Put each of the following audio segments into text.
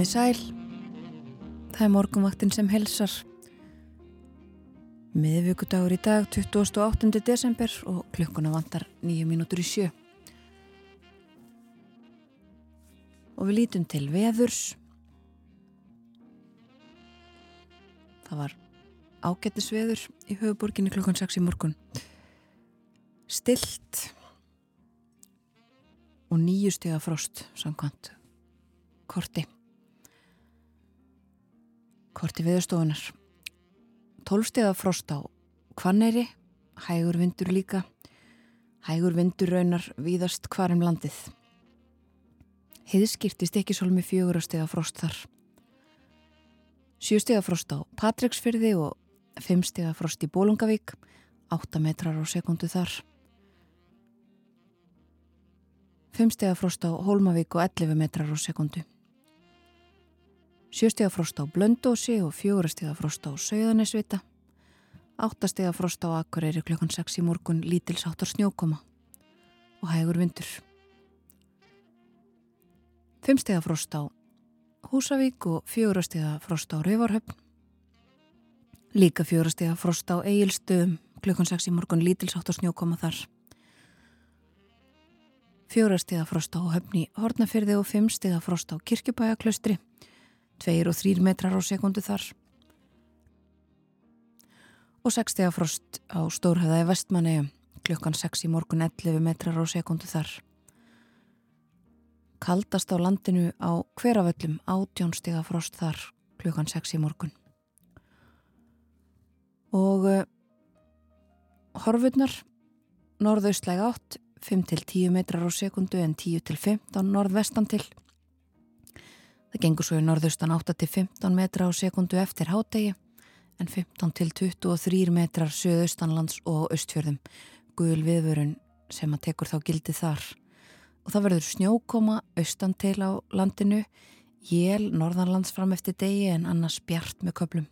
Komið sæl, það er morgunvaktin sem helsar. Miðvíkudagur í dag, 28. desember og klukkuna vantar nýju mínútur í sjö. Og við lítum til veðurs. Það var ágættisveður í höfuborginni klukkan 6 í morgun. Stilt og nýju stega frost samkvæmt korti korti viðstofunar. Tólstega frost á Kvanneyri, hægur vindur líka, hægur vindur raunar víðast hvarum landið. Heiðskýrtist ekki svolmi fjögurastega frost þar. Sjöstega frost á Patræksfyrði og fimmstega frost í Bólungavík, 8 metrar á sekundu þar. Fimmstega frost á Hólmavík og 11 metrar á sekundu. Sjöstegafrost á Blöndósi og fjórastegafrost á Sauðanesvita. Áttastegafrost á Akureyri klukkan 6 í morgun lítilsáttar snjókoma og hægur vindur. Fimmstegafrost á Húsavík og fjórastegafrost á Rauvarhöfn. Líka fjórastegafrost á Egilstöðum klukkan 6 í morgun lítilsáttar snjókoma þar. Fjórastegafrost á Höfni Hortnafyrði og fimmstegafrost á Kirkjubæaklaustri. 2 og 3 metrar á sekundu þar. Og 6 steg af frost á Stórhæðaði vestmanni, klukkan 6 í morgun 11 metrar á sekundu þar. Kaldast á landinu á hveraföllum, 18 steg af frost þar, klukkan 6 í morgun. Og uh, horfurnar, norðaustlæg átt, 5 til 10 metrar á sekundu en 10 til 15 norðvestan til. Það gengur svo í norðaustan 8-15 metra á sekundu eftir hádegi en 15-23 metrar söðaustanlands og austfjörðum guðul viðvörun sem að tekur þá gildi þar. Og það verður snjókoma austan til á landinu, jél norðanlands fram eftir degi en annars bjart með köplum.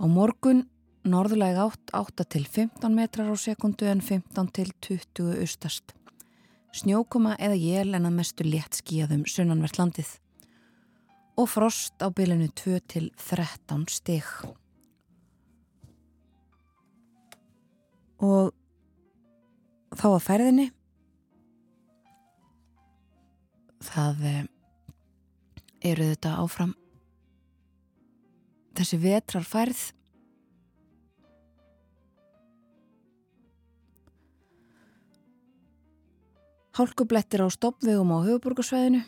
Á morgun norðulega 8-15 metrar á sekundu en 15-20 austast. Snjókoma eða jél en að mestu létt skíðum sunnanvert landið og frost á bylunu 2 til 13 stig. Og þá að færðinni það eh, eru þetta áfram þessi vetrar færð Hálkublettir á stoppvegum á höfuborgarsvæðinu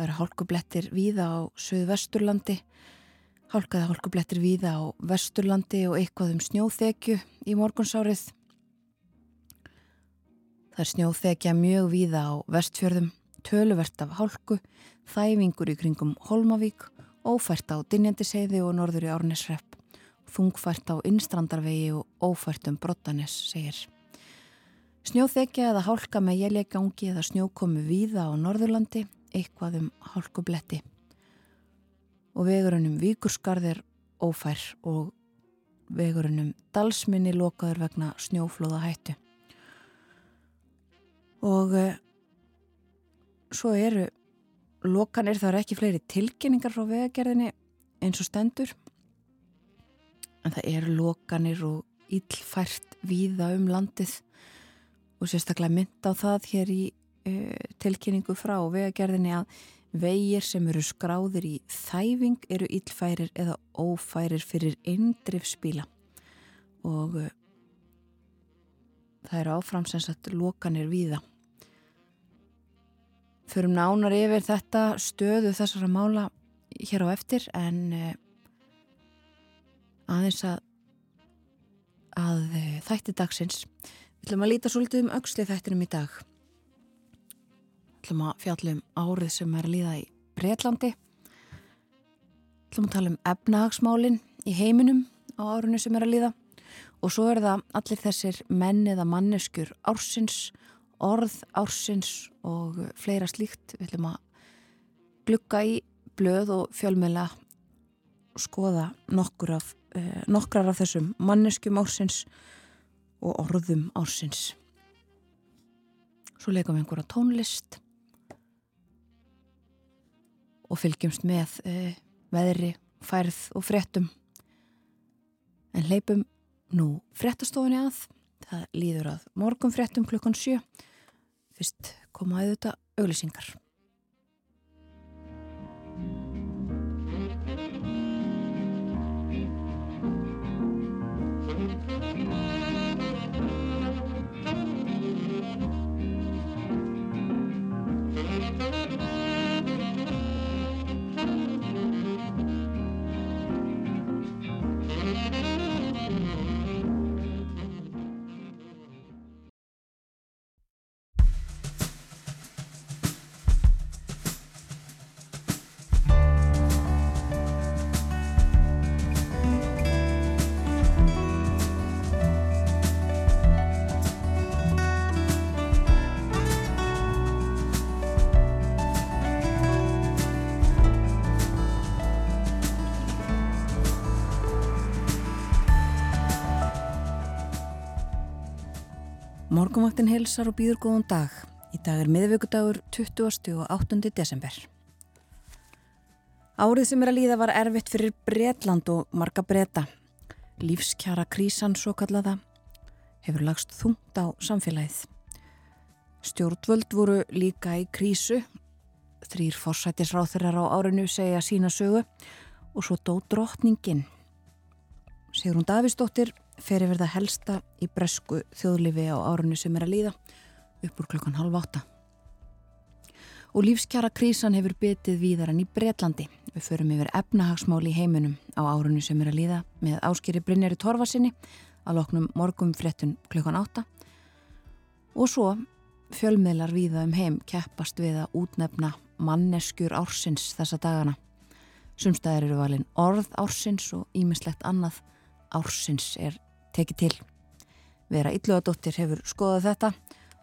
Það eru hálkublettir víða á söðvesturlandi, hálkaða hálkublettir víða á vesturlandi og eitthvað um snjóþekju í morgunsárið. Það er snjóþekja mjög víða á vestfjörðum, töluvert af hálku, þæfingur í kringum Holmavík, ófært á Dinjandiseiði og norður í Árnesrepp, þungfært á Innstrandarvegi og ófært um Brottanes, segir. Snjóþekja eða hálka með jæljagangi eða snjókomi víða á Norðurlandi eitthvað um hálkubletti. Og vegurunum Víkurskarðir ófær og vegurunum Dalsminni lokaður vegna snjóflóða hættu og uh, svo eru lokanir það eru ekki fleiri tilkynningar frá vegagerðinni eins og stendur. En það eru lokanir og íllfært víða um landið og sérstaklega mynd á það hér í tilkynningu frá vegagerðinni að vegir sem eru skráðir í þæfing eru illfærir eða ófærir fyrir indrifspíla og uh, það eru áframsensat lokanir víða. Förum nánar yfir þetta stöðu þessara mála hér á eftir en uh, aðeins að, að þætti dagsins. Við ætlum að líta svolítið um auksli þættinum í dag ætlum að fjalla um árið sem er líða í Breitlandi ætlum að tala um efnahagsmálin í heiminum á árunni sem er að líða. Og svo er það allir þessir menn eða manneskur ársins orð ársins og fleira slíkt. Við ætlum að glukka í blöð og fjölmjöla skoða nokkur af, eh, nokkrar af þessum manneskum ársins og orðum ársins. Svo leikum við einhverja tónlist og fylgjumst með eh, veðri, færð og fréttum. En leipum nú fréttastofinni að. Það líður að morgun fréttum klukkan sjö. Fyrst koma auðvitað auglýsingar. Morgumvaktin helsar og býður góðan dag. Í dag er miðvöggudagur 20. og 8. desember. Árið sem er að líða var erfitt fyrir Breitland og marga breyta. Lífskjara krísan svo kallaða hefur lagst þungt á samfélagið. Stjórnvöld voru líka í krísu. Þrýr forsætisráþurar á árinu segja sína sögu og svo dó drotningin. Sigrun Davísdóttir fer yfir það helsta í bresku þjóðlifi á árunni sem er að líða upp úr klokkan halv átta. Og lífskjara krísan hefur betið víðar enn í Breitlandi. Við förum yfir efnahagsmáli í heiminum á árunni sem er að líða með áskýri Brynjari Torfarsinni að loknum morgum frettun klokkan átta. Og svo fjölmiðlar víða um heim keppast við að útnefna manneskjur ársins þessa dagana. Sumstæðir eru valin orð ársins og ímislegt annað ársins er tekið til. Vera Ylluadóttir hefur skoðað þetta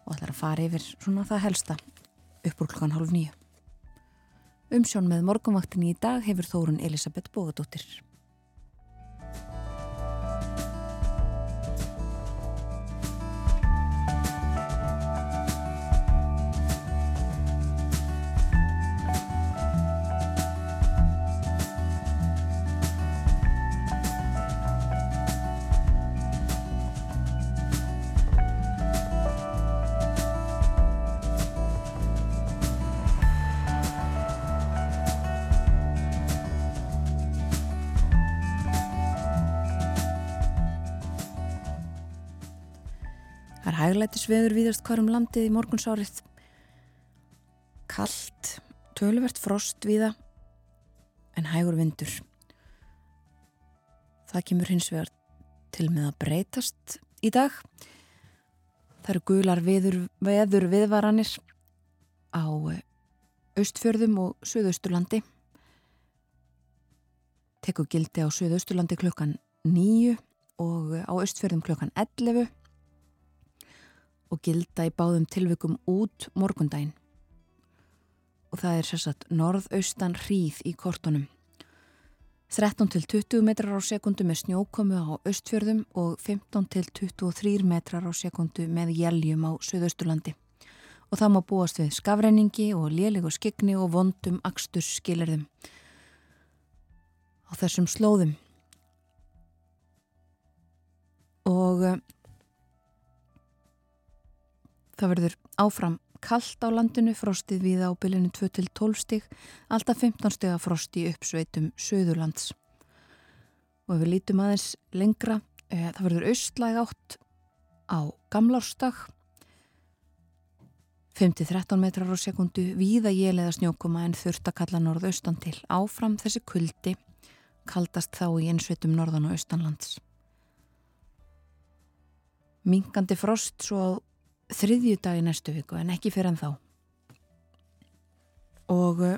og ætlar að fara yfir svona það helsta upp úr klokkan hálf nýju. Umsjón með morgunvaktinni í dag hefur Þórun Elisabeth Bógadóttir. Hæglætisveður víðast hvarum landið í morgunsárið. Kallt, tölvert frost viða, en hægur vindur. Það kemur hins vegar til með að breytast í dag. Það eru gular veður, veður viðvaranir á austfjörðum og söðausturlandi. Teku gildi á söðausturlandi klukkan nýju og á austfjörðum klukkan 11 og gilda í báðum tilvikum út morgundaginn. Og það er sérsagt norðaustan hríð í kortunum. 13 til 20 metrar á sekundu með snjókomu á östfjörðum og 15 til 23 metrar á sekundu með jæljum á söðausturlandi. Og það má búast við skafreiningi og lélegu skigni og vondum axtus skilirðum á þessum slóðum. Og Það verður áfram kallt á landinu, frostið við á bylinu 2-12 stig, alltaf 15 steg að frosti uppsveitum söðurlands. Og ef við lítum aðeins lengra, e, það verður austlæg átt á gamlárstag, 5-13 metrar á sekundu, víða jélega snjókoma en þurft að kalla norðaustan til. Áfram þessi kuldi kaldast þá í einsveitum norðan og austanlands. Minkandi frost svo þriðju dag í næstu viku en ekki fyrir en þá. Og uh,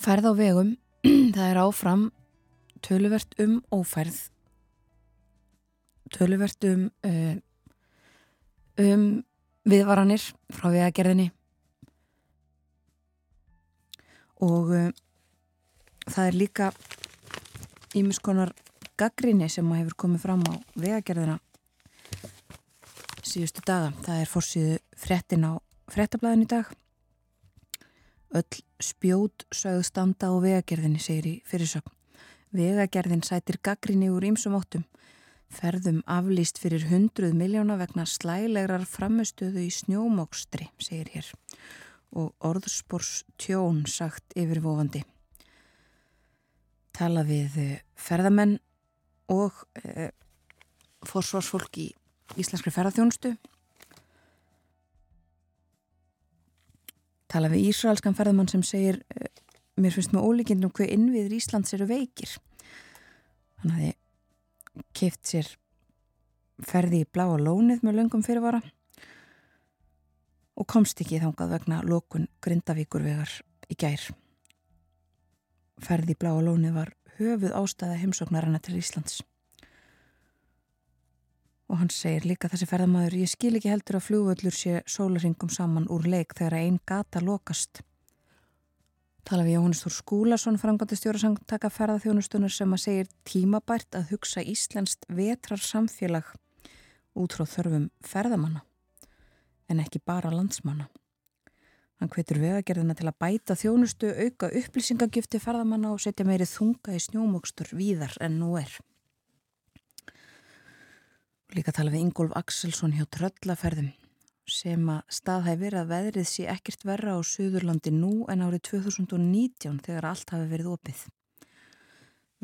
færð á vegum, það er áfram töluvert um ófærð, töluvert um... Uh, um viðvaranir frá vegagerðinni. Og uh, það er líka ímiskonar gaggrinni sem hefur komið fram á vegagerðina síðustu daga. Það er fórsíðu frettin á frettablaðin í dag. Öll spjót sögðu standa á vegagerðinni, segir í fyrirsögn. Vegagerðin sætir gaggrinni úr ímsum óttum Ferðum aflýst fyrir hundruð miljóna vegna slælegrar framistöðu í snjómokstri, segir hér, og orðspors tjón sagt yfirvofandi. Tala við eh, ferðamenn og e, forsvarsfólk í Íslenskri ferðarþjónustu. Tala við Ísraelskan ferðamann sem segir, e, mér finnst með ólíkindum hver innviður Íslands eru veikir. Að þið keift sér ferði í bláa lónið með löngum fyrirvara og komst ekki þángað vegna lókun Grindavíkurvegar í gær. Ferði í bláa lónið var höfuð ástæða heimsóknarana til Íslands. Og hann segir líka þessi ferðamæður, ég skil ekki heldur að flugvöllur sé sólaringum saman úr leik þegar einn gata lokast tala við Þór Skúlason frangandistjóra samtaka ferðarþjónustunar sem að segir tímabært að hugsa Íslenskt vetrar samfélag út frá þörfum ferðamanna en ekki bara landsmanna. Hann hvetur vegagerðina til að bæta þjónustu, auka upplýsingagifti ferðamanna og setja meiri þunga í snjómokstur víðar en nú er. Líka tala við Ingólf Axelsson hjá Tröllaferðum sem að staðhæfir að veðrið sé ekkert verra á Suðurlandi nú en árið 2019 þegar allt hafi verið opið.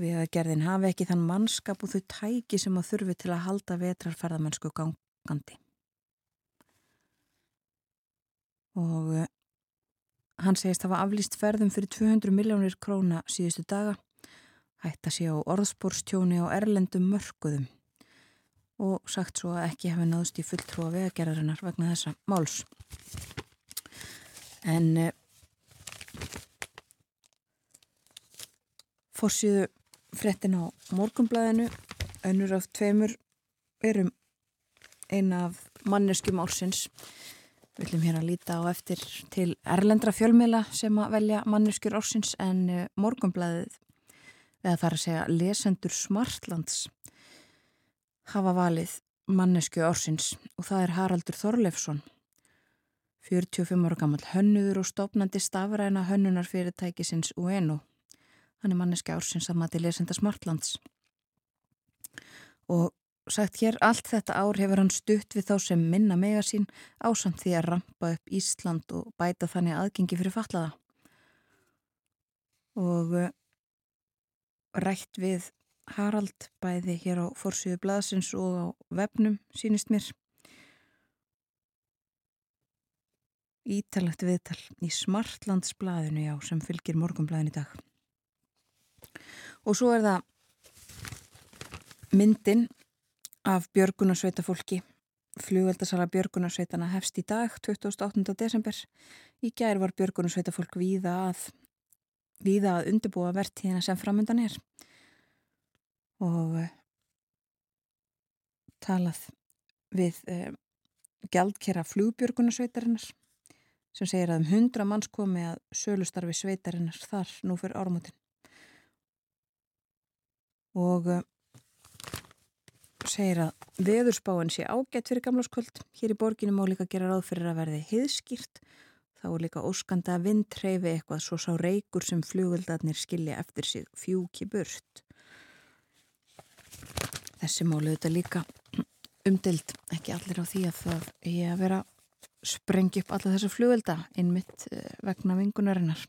Við að gerðin hafi ekki þann mannskap og þau tæki sem að þurfi til að halda vetrarferðamennsku gangandi. Og uh, hann segist að hafa aflýst ferðum fyrir 200 miljónir króna síðustu daga, hætt að sé á orðspórstjóni og erlendum mörguðum og sagt svo að ekki hefði náðust í fulltrú að vegagerðarinnar vegna þessa máls. En eh, fórsíðu frettin á morgumblæðinu, önnur af tveimur, erum eina af manneskjum ársins. Við viljum hér að líta á eftir til erlendra fjölmila sem að velja manneskjur ársins en eh, morgumblæðið, eða þar að segja lesendur Smartlands, hafa valið mannesku ársins og það er Haraldur Þorleifsson. 45 ára gammal hönnuður og stopnandi stafræna hönnunarfyrirtækisins UNO hann er manneski ársins að mati lesenda Smartlands. Og sagt hér allt þetta ár hefur hann stutt við þá sem minna mega sín ásamt því að rampa upp Ísland og bæta þannig aðgengi fyrir fallaða og eh, rætt við Harald bæði hér á Forsíðu Blaðsins og á vefnum sínist mér. Ítalegt viðtal í Smartlandsblæðinu já sem fylgir morgumblæðin í dag. Og svo er það myndin af Björgunarsveita fólki. Flugveldasala Björgunarsveitana hefst í dag 28. desember. Í gær var Björgunarsveita fólk víða að, víða að undirbúa verðtíðina sem framöndan er og uh, talað við uh, gjaldkera flugbjörgunarsveitarinnar sem segir að um hundra manns komi að sölustarfi sveitarinnar þar nú fyrir árumótin og uh, segir að veðurspáin sé ágætt fyrir gamláskvöld hér í borginu má líka gera ráð fyrir að verði hiðskýrt þá er líka óskanda að vindreifi eitthvað svo sá reykur sem flugöldarnir skilja eftir sig fjúki burt Þessi málu þetta líka umdild, ekki allir á því að það er að vera sprengi upp alla þessa flugvelda innmitt eh, vegna vingunarinnar.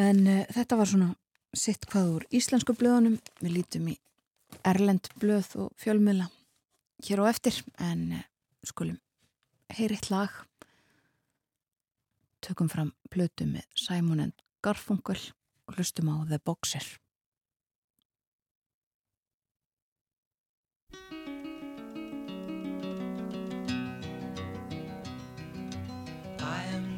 En uh, þetta var svona sitt hvað úr íslensku blöðunum. Við lítum í Erlend blöð og fjölmila. hér á eftir en eh, skulum heyriðt lag tökum fram blötu með Simon and Garfunkel og lustum á The Boxer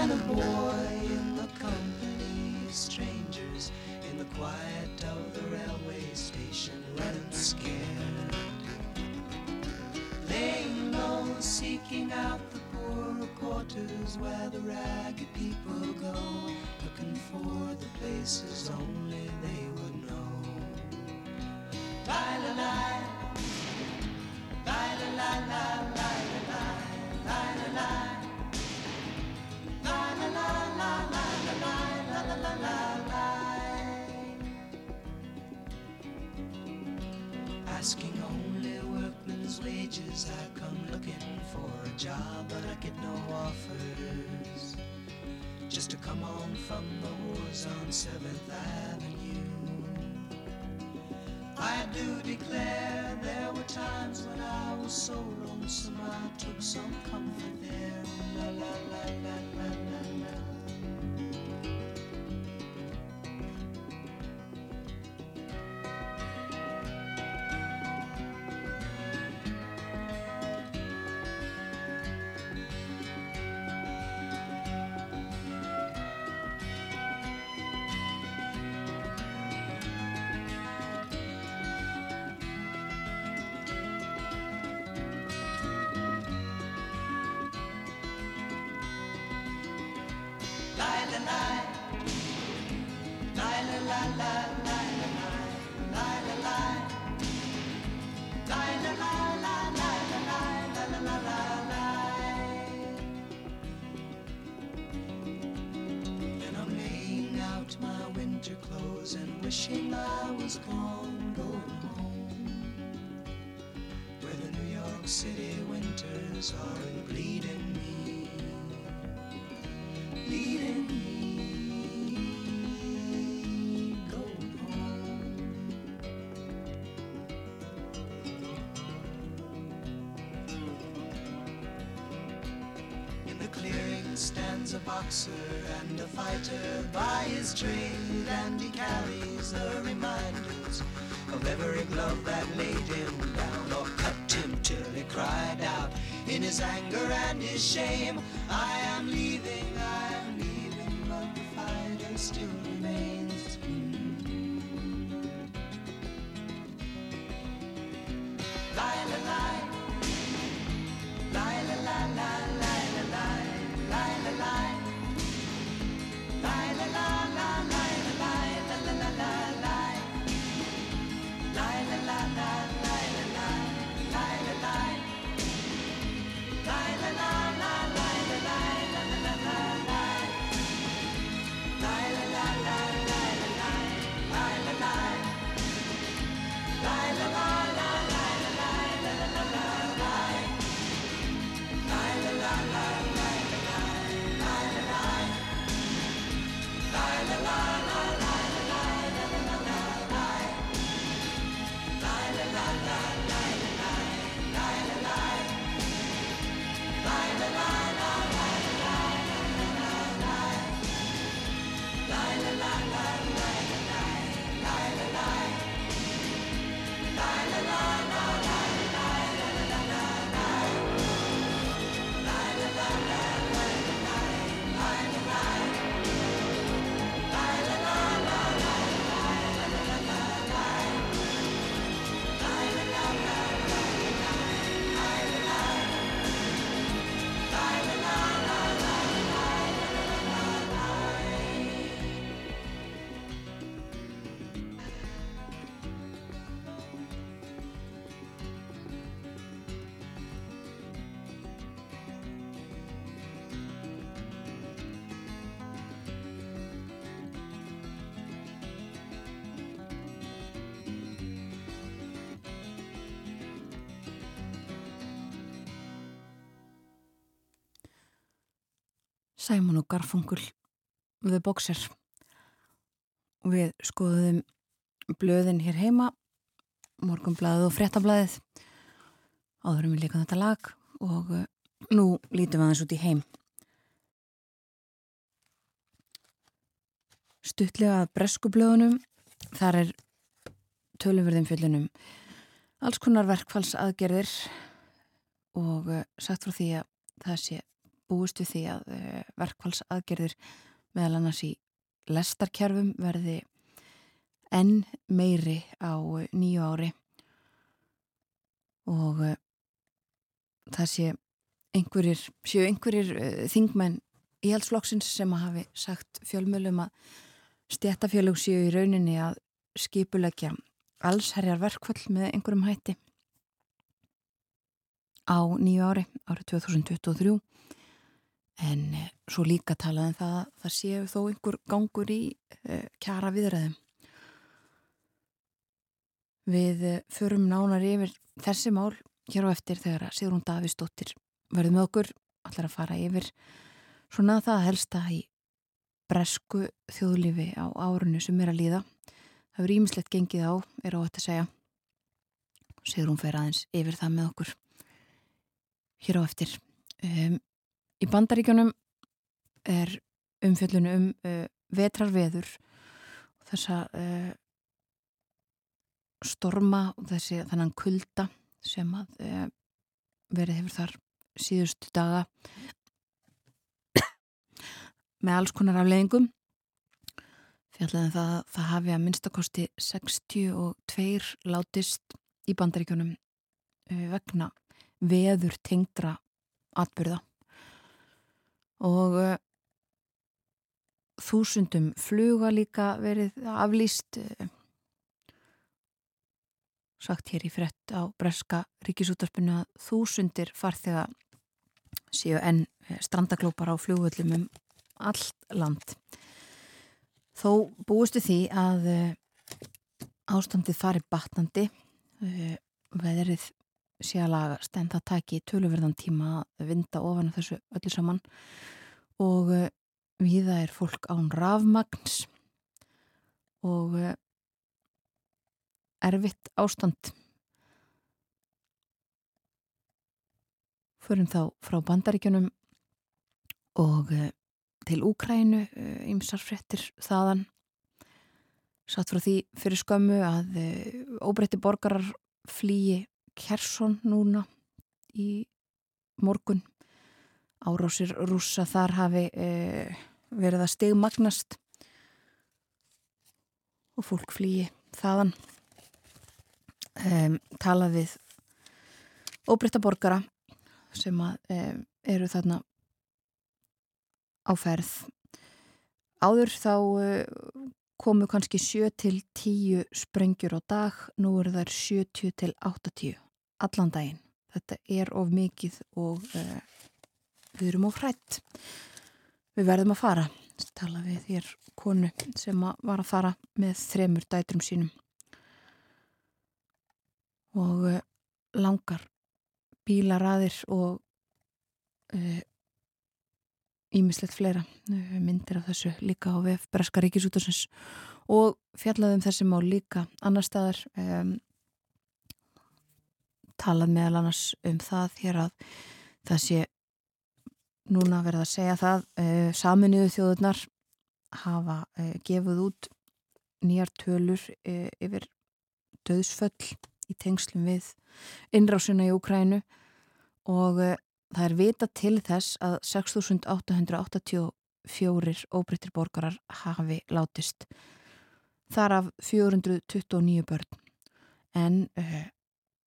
Than a boy in the company of strangers in the quiet of the railway station, running scared. Laying low, seeking out the poorer quarters where the ragged people go, looking for the places only they would know. La la la. Come on from the wars on 7th Avenue. I do declare there were times when I was so lonesome I took some comfort there. La la la la la la la. Boxer and a fighter by his trade, and he carries the reminders of every glove that laid him down or cut him till he cried out in his anger and his shame. I am leaving, Sæmon og Garfungul við bóksir við skoðum blöðin hér heima morgunblæðið og fréttablæðið áðurum við líka þetta lag og uh, nú lítum við aðeins út í heim. Stuttlega að breskublöðunum þar er tölumverðin fjöldunum alls konar verkfallsaðgerðir og uh, sagt frá því að það sé búist við því að uh, verkfallsaðgerðir meðal annars í lestarkerfum verði enn meiri á uh, nýju ári. Og uh, það sé einhverjir, séu einhverjir þingmenn í heldsflokksins sem að hafi sagt fjölmjölum að stjættafjölug séu í rauninni að skipulegja allsherjar verkfall með einhverjum hætti á nýju ári, árið 2023 en eh, svo líka talaðum það að það séu þó einhver gangur í eh, kjara viðræðum. Við eh, förum nánar yfir þessi mál hér á eftir þegar að Sigrún Davísdóttir verður með okkur allar að fara yfir svona það helsta í bresku þjóðlifi á árunnu sem er að líða. Það verður ímislegt gengið á, er á þetta að segja. Sigrún fer aðeins yfir það með okkur hér á eftir. Um, Í bandaríkjónum er umfjöllinu um uh, vetrarveður og þessa uh, storma og þessi þannan kulda sem að uh, verið hefur þar síðustu daga með alls konar afleðingum fjallega það, það hafi að minnstakosti 62 látist í bandaríkjónum uh, vegna veður tengdra atbyrða og uh, þúsundum fluga líka verið aflýst uh, sagt hér í frett á Breska ríkisútarpinu að þúsundir farþega séu enn uh, strandaglópar á flugvöllum um allt land. Þó búistu því að ástandið fari batnandi veðrið sé að lagast en það taki töluverðan tíma að vinda ofan þessu öllu saman. Og uh, viða er fólk án rafmagns. Og uh, erfitt ástand. Förum þá frá bandaríkjunum og uh, til Úkrænu ymsarfrettir þaðan. Satt frá því fyrir skömmu að óbreytti borgarar flýi Kersson núna í morgun. Árásir rúsa þar hafi e, verið að stegmagnast og fólk flýi þaðan. E, tala við óbreytta borgara sem að, e, eru þarna á ferð. Áður þá e, komu kannski 7 til 10 sprengjur á dag nú eru þær 70 til 80 allan daginn. Þetta er of mikið og uh, við erum of hrætt. Við verðum að fara. Tala við þér konu sem að var að fara með þremur dætrum sínum. Og uh, langar bílaraðir og ímislegt uh, fleira myndir af þessu líka á VF Breska Ríkisútarsins og fjallaðum þessi mál líka annar staðar um, talað meðal annars um það hér að það sé núna verða að segja það uh, saminuðu þjóðurnar hafa uh, gefið út nýjar tölur uh, yfir döðsföll í tengslum við innrásuna í Ukrænu og það er vita til þess að 6.884 óbreyttir borgarar hafi látist þar af 429 börn. En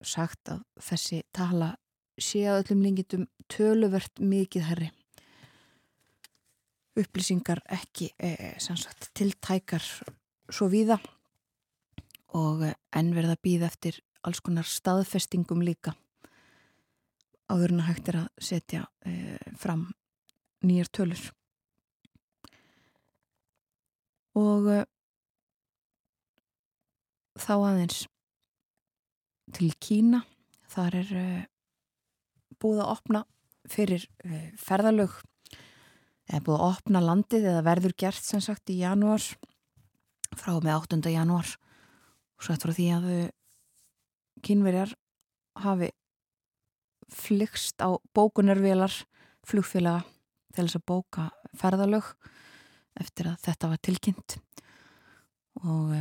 sagt að þessi tala sé að öllum lengitum töluvert mikið herri upplýsingar ekki e, sagt, tiltækar svo víða og enn verða býð eftir alls konar staðfestingum líka. Áður en að hægt er að setja e, fram nýjar tölur. Og e, þá aðeins til Kína. Þar er uh, búið að opna fyrir uh, ferðalög er búið að opna landið eða verður gert sem sagt í janúar frá með 8. janúar og svo eftir því að kynverjar hafi flyggst á bókunarvélar flugfélaga til þess að bóka ferðalög eftir að þetta var tilkynnt og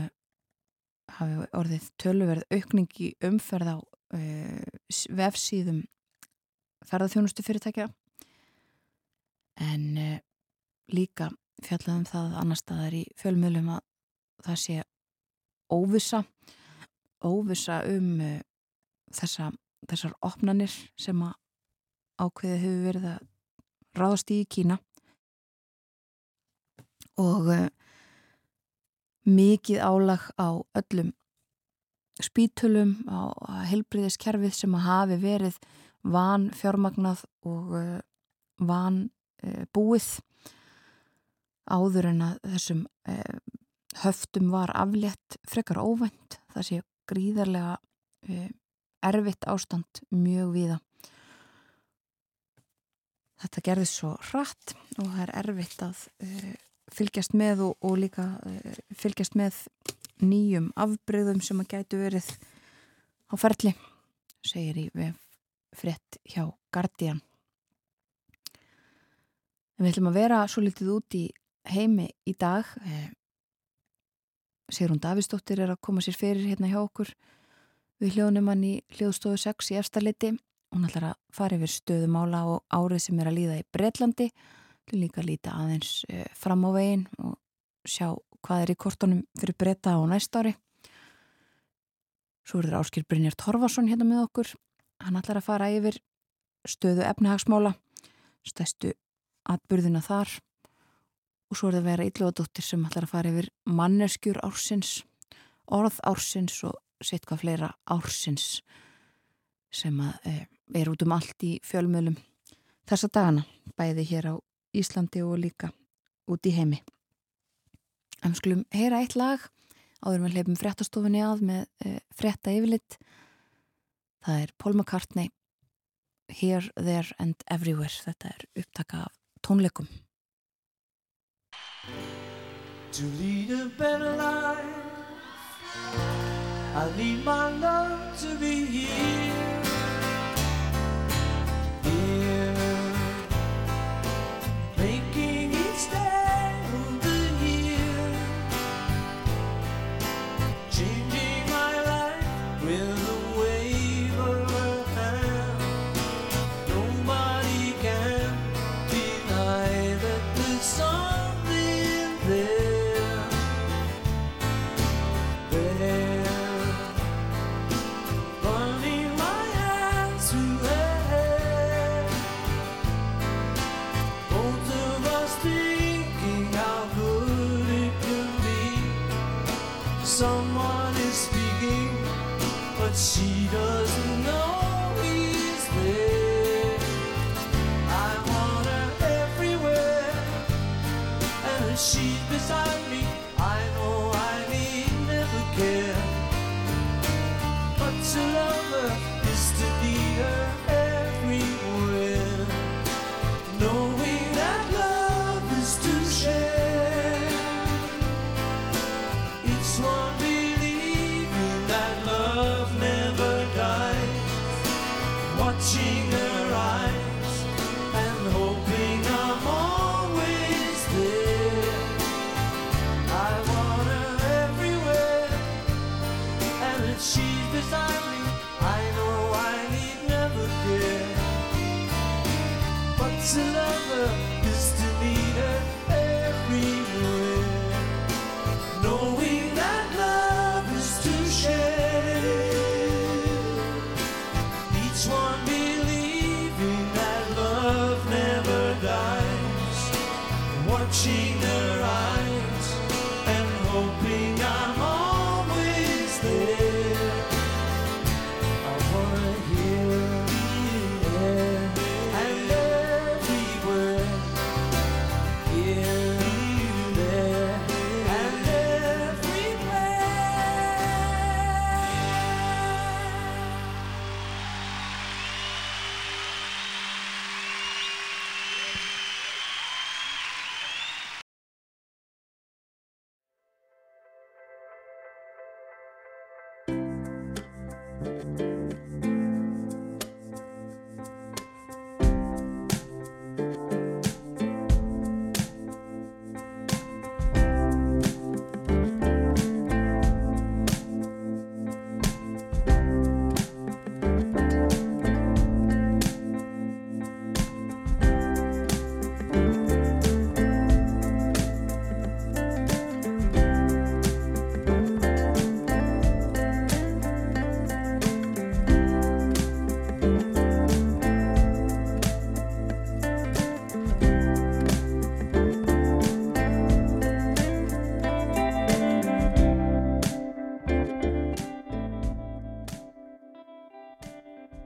hafi orðið töluverð aukning í umferð á uh, vefsíðum ferðarþjónustu fyrirtækja. En uh, líka fjallaðum það annar staðar í fjölmjölum að það sé óvisa óvisa um þessa, þessar opnanir sem að ákveðið hefur verið að ráðast í Kína. Og uh, mikið álag á öllum spítulum á helbriðiskerfið sem að hafi verið van fjármagnað og van búið áður en að þessum höftum var aflétt frekar óvænt. Það sé gríðarlega erfitt ástand mjög viða þetta gerði svo hratt og það er erfitt að fylgjast með og, og líka uh, fylgjast með nýjum afbreyðum sem að gætu verið á ferli, segir í frett hjá Guardian. Við ætlum að vera svo litið út í heimi í dag. Eh, Sigrun Davísdóttir er að koma sér fyrir hérna hjá okkur við hljóðnum hann í hljóðstofu 6 í efstaleiti. Hún ætlar að fara yfir stöðumála og árið sem er að líða í Breitlandi líka líta aðeins uh, fram á veginn og sjá hvað er í kortunum fyrir breyta á næst ári. Svo er það Áskil Brynjar Torfarsson hérna með okkur. Hann ætlar að fara yfir stöðu efnahagsmála, stæstu atbyrðina þar og svo er það vera Ylluadóttir sem ætlar að fara yfir manneskjur ársins, orð ársins og sitt hvað fleira ársins sem að, e, er út um allt í fjölmjölum þessa dagana, bæði hér á Íslandi og líka út í heimi. En skulum heyra eitt lag áður með hleypum fréttastofunni að með e, frétta yfirlitt. Það er Paul McCartney Here, There and Everywhere. Þetta er upptaka af tónleikum. To lead a better life I need my love to be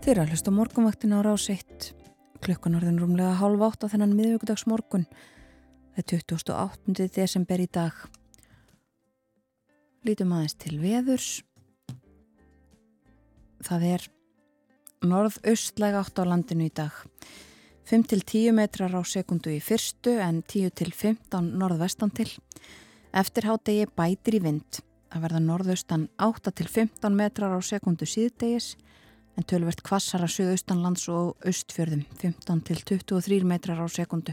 Þið eru að hlusta morgunvaktin á rás 1 klukkan orðin rúmlega hálf átt á þennan miðvíkudags morgun það er 28. desember í dag. Lítum aðeins til veðurs. Það er norðaustlæg átt á landinu í dag. 5-10 metrar á sekundu í fyrstu en 10-15 norðvestan til. Eftir hádegi bætir í vind. Að verða norðaustan 8-15 metrar á sekundu síðdegis en tölvert kvassara söðaustanlands og austfjörðum 15 til 23 metrar á sekundu.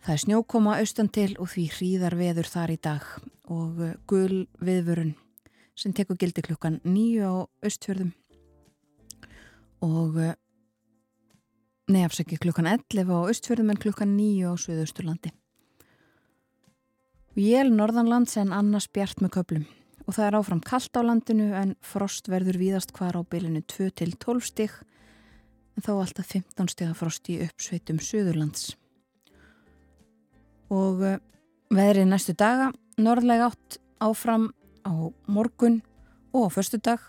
Það er snjókoma austan til og því hríðar veður þar í dag og uh, gul viðvörun sem tekur gildi klukkan 9 á austfjörðum og uh, nefnsaki klukkan 11 á austfjörðum en klukkan 9 á söðausturlandi. Jél norðanlands en annars bjart með köplum og það er áfram kallt á landinu en frost verður víðast hvar á bylinu 2-12 stig en þá alltaf 15 stiga frost í uppsveitum Suðurlands. Og uh, veðrið næstu daga, norðlega átt áfram á morgun og á förstu dag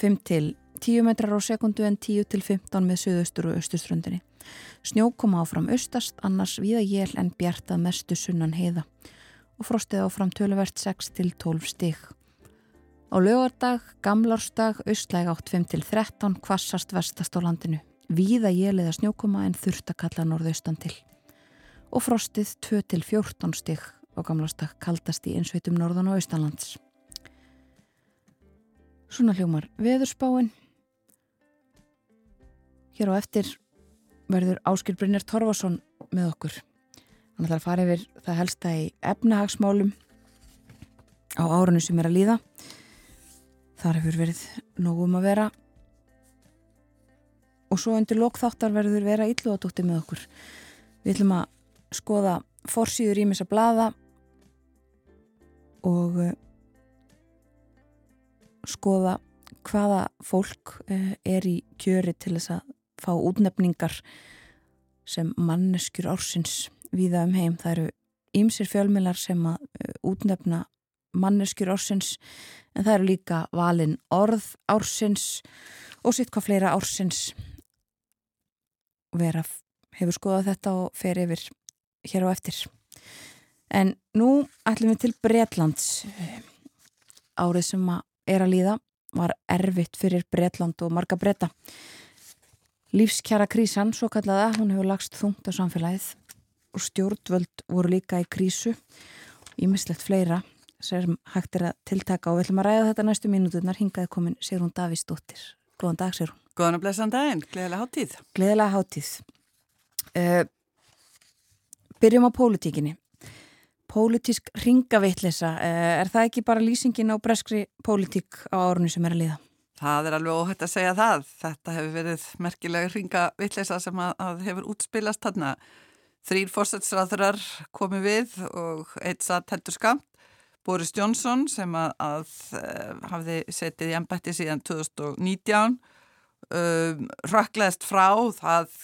5-10 metrar á sekundu en 10-15 með Suðaustur og Östuströndinni. Snjó koma áfram austast, annars viða jél en bjartað mestu sunnan heiða og frostið áfram töluvert 6-12 stig. Á lögardag, gamlarsdag, austlæg átt 5-13, kvassast vestast á landinu. Víða jéliða snjókoma en þurft að kalla norðaustan til. Og frostið 2-14 stig á gamlarsdag kaldast í einsveitum norðan og austanlands. Svona hljómar veðurspáin. Hér á eftir verður Áskil Brynjar Torfarsson með okkur. Hann ætlar að fara yfir það helsta í efnahagsmálum á árunni sem er að líða. Þar hefur verið nógum að vera og svo undir lokþáttar verður vera illuðadótti með okkur. Við ætlum að skoða forsýður ímis að blada og uh, skoða hvaða fólk uh, er í kjöri til þess að fá útnefningar sem manneskjur ársins viða um heim. Það eru ýmsir fjölmilar sem að uh, útnefna manneskjur ársins en það eru líka valin orð ársins og sitt hvað fleira ársins vera hefur skoðað þetta og fer yfir hér á eftir. En nú ætlum við til Breitlands árið sem að er að líða var erfitt fyrir Breitland og marga breyta. Lífskjara krísan, svo kallaða, hún hefur lagst þungt á samfélagið og stjórnvöld voru líka í krísu. Í mislegt fleira sem hægt er að tiltaka og við ætlum að ræða þetta næstu mínútunar hingaði komin Sigrún Davísdóttir Góðan dag Sigrún. Góðan og blessan daginn, gleðilega háttíð Gleðilega háttíð uh, Byrjum á pólitíkinni. Pólitísk ringaveitlisa uh, er það ekki bara lýsingin á breskri pólitík á árunni sem er að liða? Það er alveg óhætt að segja það. Þetta hefur verið merkilega ringaveitlisa sem að, að hefur útspilast þarna Þrýr fórsætsræðurar komi við og eitt satt heldur skamt. Boris Johnson sem að, að uh, hafði setið í ennbætti síðan 2019 um, rökkleðist frá, það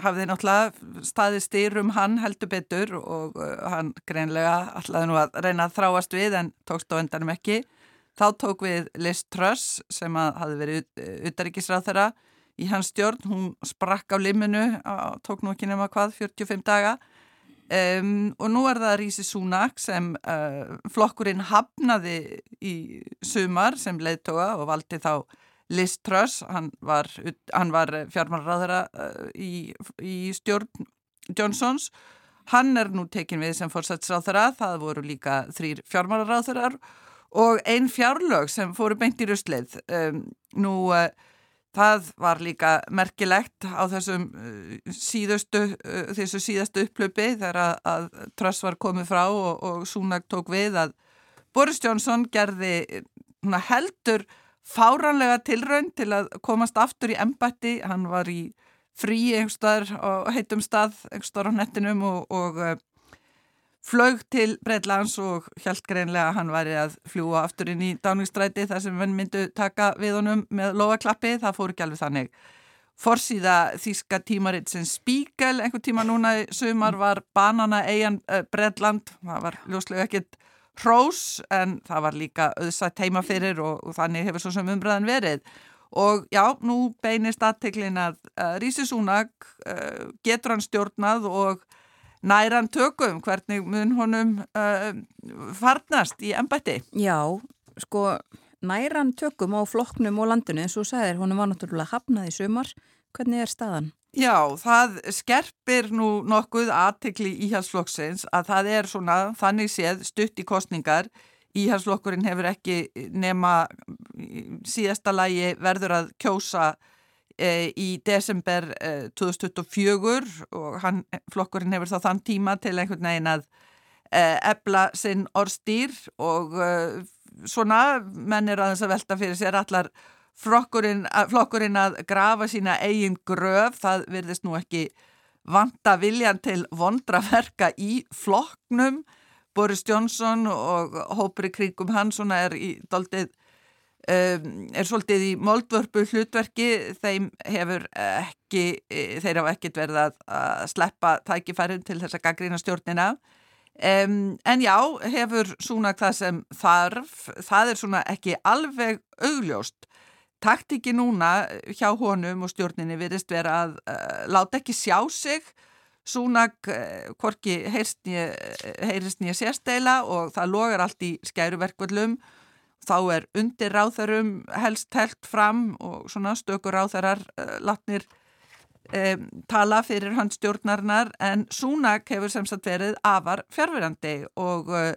hafði náttúrulega staði styrum hann heldur betur og uh, hann greinlega allaði nú að reyna að þráast við en tókst á endanum ekki. Þá tók við Liz Truss sem að hafði verið utaríkisráð þeirra í hans stjórn, hún sprakk á liminu, tók nú ekki nema hvað, 45 daga. Um, og nú er það Rísi Súnak sem uh, flokkurinn hafnaði í sumar sem leiðtoga og valdi þá Liz Truss, hann var, var fjármannræðara uh, í, í stjórn Johnsons, hann er nú tekin við sem fórsætsráþara, það voru líka þrýr fjármannræðarar og einn fjárlög sem fóru beint í rusleið. Um, nú uh, Það var líka merkilegt á þessum uh, síðustu, uh, þessu síðastu upplöpi þegar að, að Truss var komið frá og, og Súnag tók við að Boris Johnson gerði heldur fáranlega tilraun til að komast aftur í embatti. Hann var í frí einhverstaðar og heitum stað einhverstaðar á nettinum og, og flög til Breitlands og held greinlega að hann væri að fljúa aftur inn í dáningsstræti þar sem hann myndu taka við honum með lofaklappi, það fór ekki alveg þannig. Forsíða þíska tímaritt sem Spíkel einhver tíma núna í sumar var banana eigan uh, Breitland, það var ljóslega ekkit hrós en það var líka auðsætt heima fyrir og, og þannig hefur svo sem umbröðan verið. og já, nú beinist aðteklin að uh, Rísi Súnak uh, getur hann stjórnað og næran tökum hvernig mun honum uh, farnast í ennbætti. Já, sko næran tökum á flokknum og landinu eins og sæðir, honum var náttúrulega hafnað í sumar. Hvernig er staðan? Já, það skerpir nú nokkuð aðtekli íhalsflokksins að það er svona þannig séð stutt í kostningar. Íhalsflokkurinn hefur ekki nema síðasta lægi verður að kjósa í desember e, 2024 og hann, flokkurinn hefur þá þann tíma til einhvern veginn að e, ebla sinn orðstýr og e, svona menn er aðeins að velta fyrir sér allar flokkurinn, að grafa sína eigin gröf, það verðist nú ekki vanta viljan til vondraverka í flokknum. Boris Johnson og hópri kringum hann svona er í doldið er svolítið í moldvörpu hlutverki þeim hefur ekki þeir hafa ekkit verið að, sleppa tækifærin til þess að gaggrýna stjórnina Um, en já, hefur svona það sem þarf, það er svona ekki alveg augljóst. Taktiki núna hjá honum og stjórninni virðist vera að uh, láta ekki sjá sig, svona uh, hvorki heyrist nýja sérsteila og það logar allt í skæruverkvöldum. Þá er undir ráþarum helst held fram og svona stökur ráþarar uh, latnir um, tala fyrir hans stjórnarnar en Súnak hefur sem sagt verið afar fjárverandi og uh,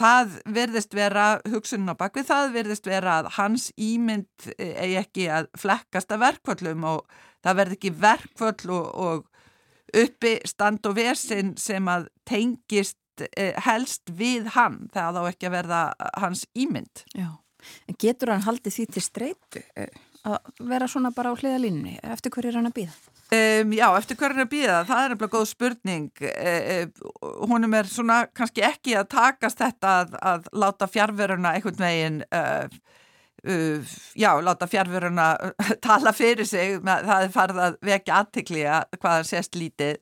það verðist vera hugsunin á bakvið, það verðist vera að hans ímynd eh, eigi ekki að flekkast að verkvöllum og það verði ekki verkvöll og, og uppi stand og versin sem að tengist eh, helst við hann það á ekki að verða hans ímynd. Já, en getur hann haldið því til streytu? að vera svona bara á hliðalínni eftir hverju er hann að býða? Um, já, eftir hverju er hann að býða, það er nefnilega góð spurning e, e, honum er svona kannski ekki að takast þetta að, að láta fjárveruna einhvern veginn uh, uh, já, láta fjárveruna tala fyrir sig, það er farið að vekja aðtikli að hvaða sést lítið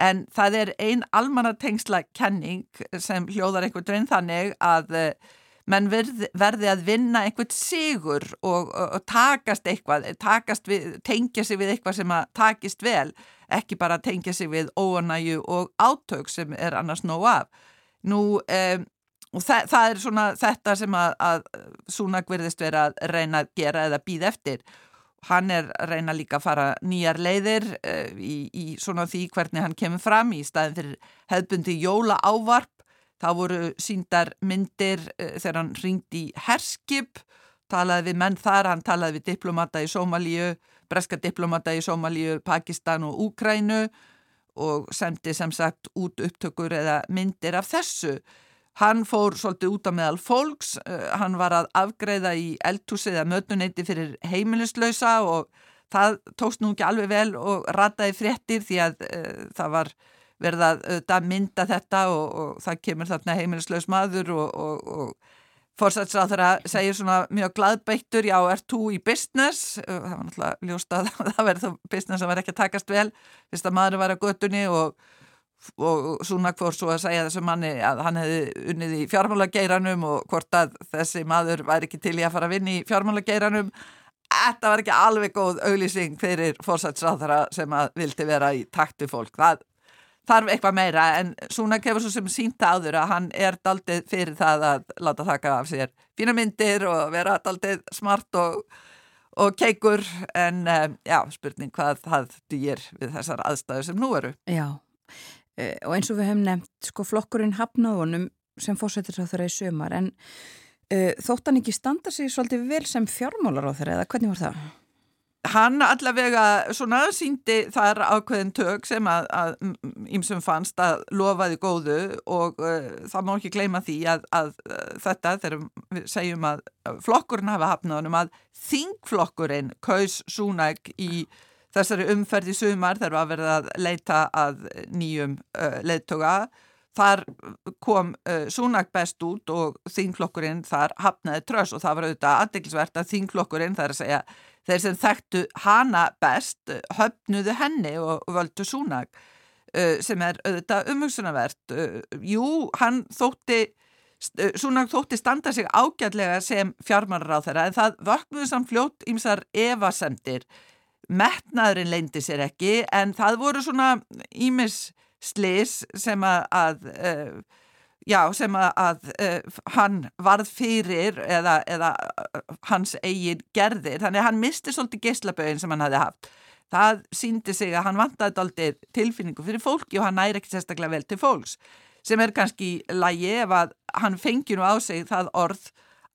en það er ein almannatengsla kenning sem hljóðar einhvern veginn þannig að uh, menn verði, verði að vinna einhvern sigur og, og, og takast eitthvað, takast við, tengja sig við eitthvað sem að takist vel, ekki bara tengja sig við óanæju og átök sem er annars nóg af. Nú, um, og það, það er svona þetta sem að, að Súnak verðist vera að reyna að gera eða býð eftir. Hann er að reyna líka að fara nýjar leiðir uh, í, í svona því hvernig hann kemur fram í staðin fyrir hefðbundi jóla ávarp Það voru síndar myndir uh, þegar hann ringdi í herskip, talaði við menn þar, hann talaði við diplomata í Sómalíu, breska diplomata í Sómalíu, Pakistan og Úkrænu og sendi sem sagt út upptökur eða myndir af þessu. Hann fór svolítið út á meðal fólks, uh, hann var að afgreða í eldhúsi eða mötuneyti fyrir heimilislausa og það tókst nú ekki alveg vel og rataði fréttir því að uh, það var verða að mynda þetta og, og það kemur þarna heimilislaus maður og, og, og fórsætsrað þeirra segir svona mjög gladbeittur, já, ert þú í business? Það var náttúrulega ljóst að það verði þá business sem var ekki að takast vel fyrst að maður var að göttunni og og Súnak fór svo að segja þessu manni að hann hefði unnið í fjármálageiranum og hvort að þessi maður væri ekki til í að fara að vinni í fjármálageiranum Þetta var ekki alveg góð auglýsing fyrir fórsætsráðara sem að vildi vera í takt við fólk. Það þarf eitthvað meira en Súnak hefur svo sem sínta áður að hann er daldið fyrir það að láta þakka af sér fína myndir og vera daldið smart og, og keikur en um, já, spurning hvað það dýr við þessar aðstæðu sem nú eru. Já, og eins og við hefum nefnt sko flokkurinn hafnaðunum sem fórsetir á þeirra í sömar en e, þótt hann ekki standa sig svolítið vel sem fjármálar á þeirra eða hvernig var það? Hann allavega svona síndi þar ákveðin tök sem að, ímsum fannst að lofaði góðu og uh, það má ekki gleyma því að, að uh, þetta þegar við segjum að flokkurinn hafa hafnaðunum að þingflokkurinn kaus súnæk í þessari umferð í sumar þegar við verðum að leita að nýjum uh, leittoga. Þar kom uh, súnæk best út og þingflokkurinn þar hafnaði tröss og það var auðvitað aðdeklisvert að þingflokkurinn þar að segja þeir sem þekktu hana best höfnuðu henni og völdu súnag uh, sem er auðvitað umhugsunarvert. Uh, jú, hann þótti Súnak þótti standa sig ágætlega sem fjármarar á þeirra en það vöknuðu samt fljótt ímsar evasemdir. Metnaðurinn leindi sér ekki en það voru svona ímis slis sem að, að uh, já, sem að, að uh, hann varð fyrir eða, eða hans eigin gerðir. Þannig að hann misti svolítið geyslabögin sem hann hafi haft. Það síndi sig að hann vantaði aldrei tilfinningu fyrir fólki og hann næri ekki sérstaklega vel til fólks sem er kannski lægi ef að hann fengi nú á sig það orð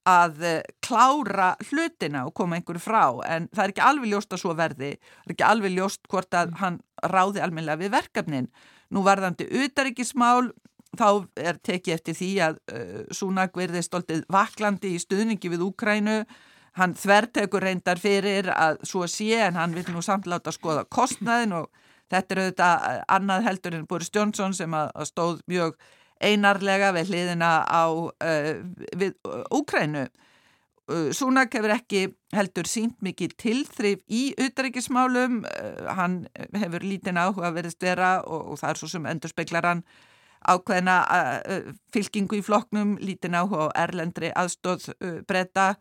að klára hlutina og koma einhverju frá en það er ekki alveg ljóst að svo verði, það er ekki alveg ljóst hvort að hann ráði almenlega við verkefnin. Nú varðandi utaríkismál þá er tekið eftir því að uh, Súnak verði stoltið vaklandi í stuðningi við Úkrænu hann þvertekur reyndar fyrir að svo sé en hann vil nú samtláta skoða kostnaðin og þetta er auðvitað annað heldur en Boris Johnson sem að, að stóð mjög einarlega við hliðina á uh, við Úkrænu. Uh, Súnak hefur ekki heldur sínt mikið tilþrif í utaríkismálum, uh, hann hefur lítinn áhuga verið stera og, og það er svo sem endur speklar hann ákveðina uh, fylkingu í floknum, lítinn áhuga á erlendri aðstóð uh, breyta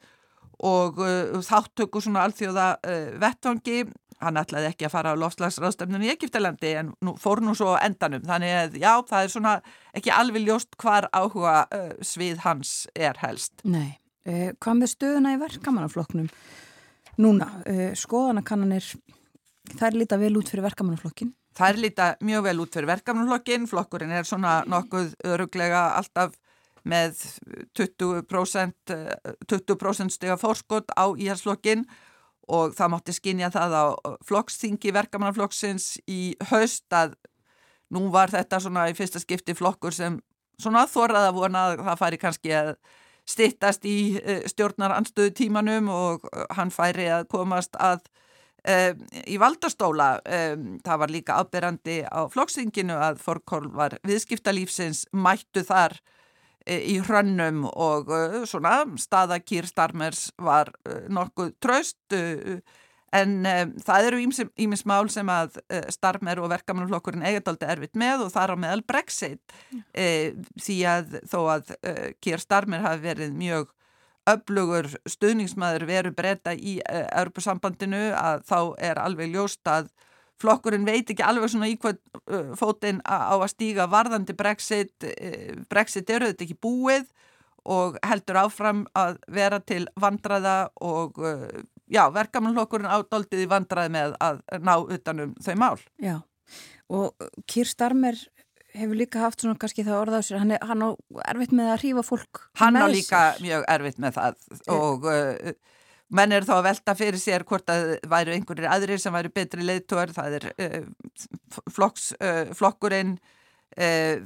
og þáttöku svona alþjóða vettvangi hann ætlaði ekki að fara á lofslagsráðstöfnun í Egiptalandi en nú, fór nú svo endanum þannig að já, það er svona ekki alveg ljóst hvar áhuga uh, svið hans er helst. Nei, uh, hvað með stöðuna í verkamannaflokknum? Núna, uh, skoðanakannanir, það er lítið vel út fyrir verkamannaflokkin? Er líta mjög vel út fyrir verkefnumflokkin, flokkurinn er svona nokkuð öruglega alltaf með 20%, 20 stiga fórskott á íhersflokkin og það mátti skinja það á flokksþingi verkefnumflokksins í haust að nú var þetta svona í fyrsta skipti flokkur sem svona þorraða vona að það færi kannski að stittast í eh, stjórnar anstöðu tímanum og hann færi að komast að Um, í valdastóla, um, það var líka áberandi á flokksinginu að Forkól var viðskiptalífsins mættu þar í hrönnum og uh, svona staðakýr starmers var uh, nokkuð tröst en það eru ímis mál sem að starmer og verkamannflokkurinn eigadaldi erfitt með og þar á meðal Brexit. Því að þó að kýr starmer hafi verið mjög öflugur stuðningsmaður veru breyta í Europasambandinu að þá er alveg ljóst að flokkurinn veit ekki alveg svona í hvað uh, fótinn á að stíga varðandi Brexit. Uh, Brexit eru þetta ekki búið og heldur áfram að vera til vandraða og já, verkamannflokkurinn ádóldið í vandraði með að ná utanum þau mál. Já, og Kýr Starmer hefur líka haft svona kannski það orða á sér, hann, er, hann á erfitt með að hrífa fólk Hann á líka mjög erfitt með það og uh, menn er þá að velta fyrir sér hvort að væru einhverjir aðrir sem væru betri leiðtóar, það er uh, flokks, uh, flokkurinn uh,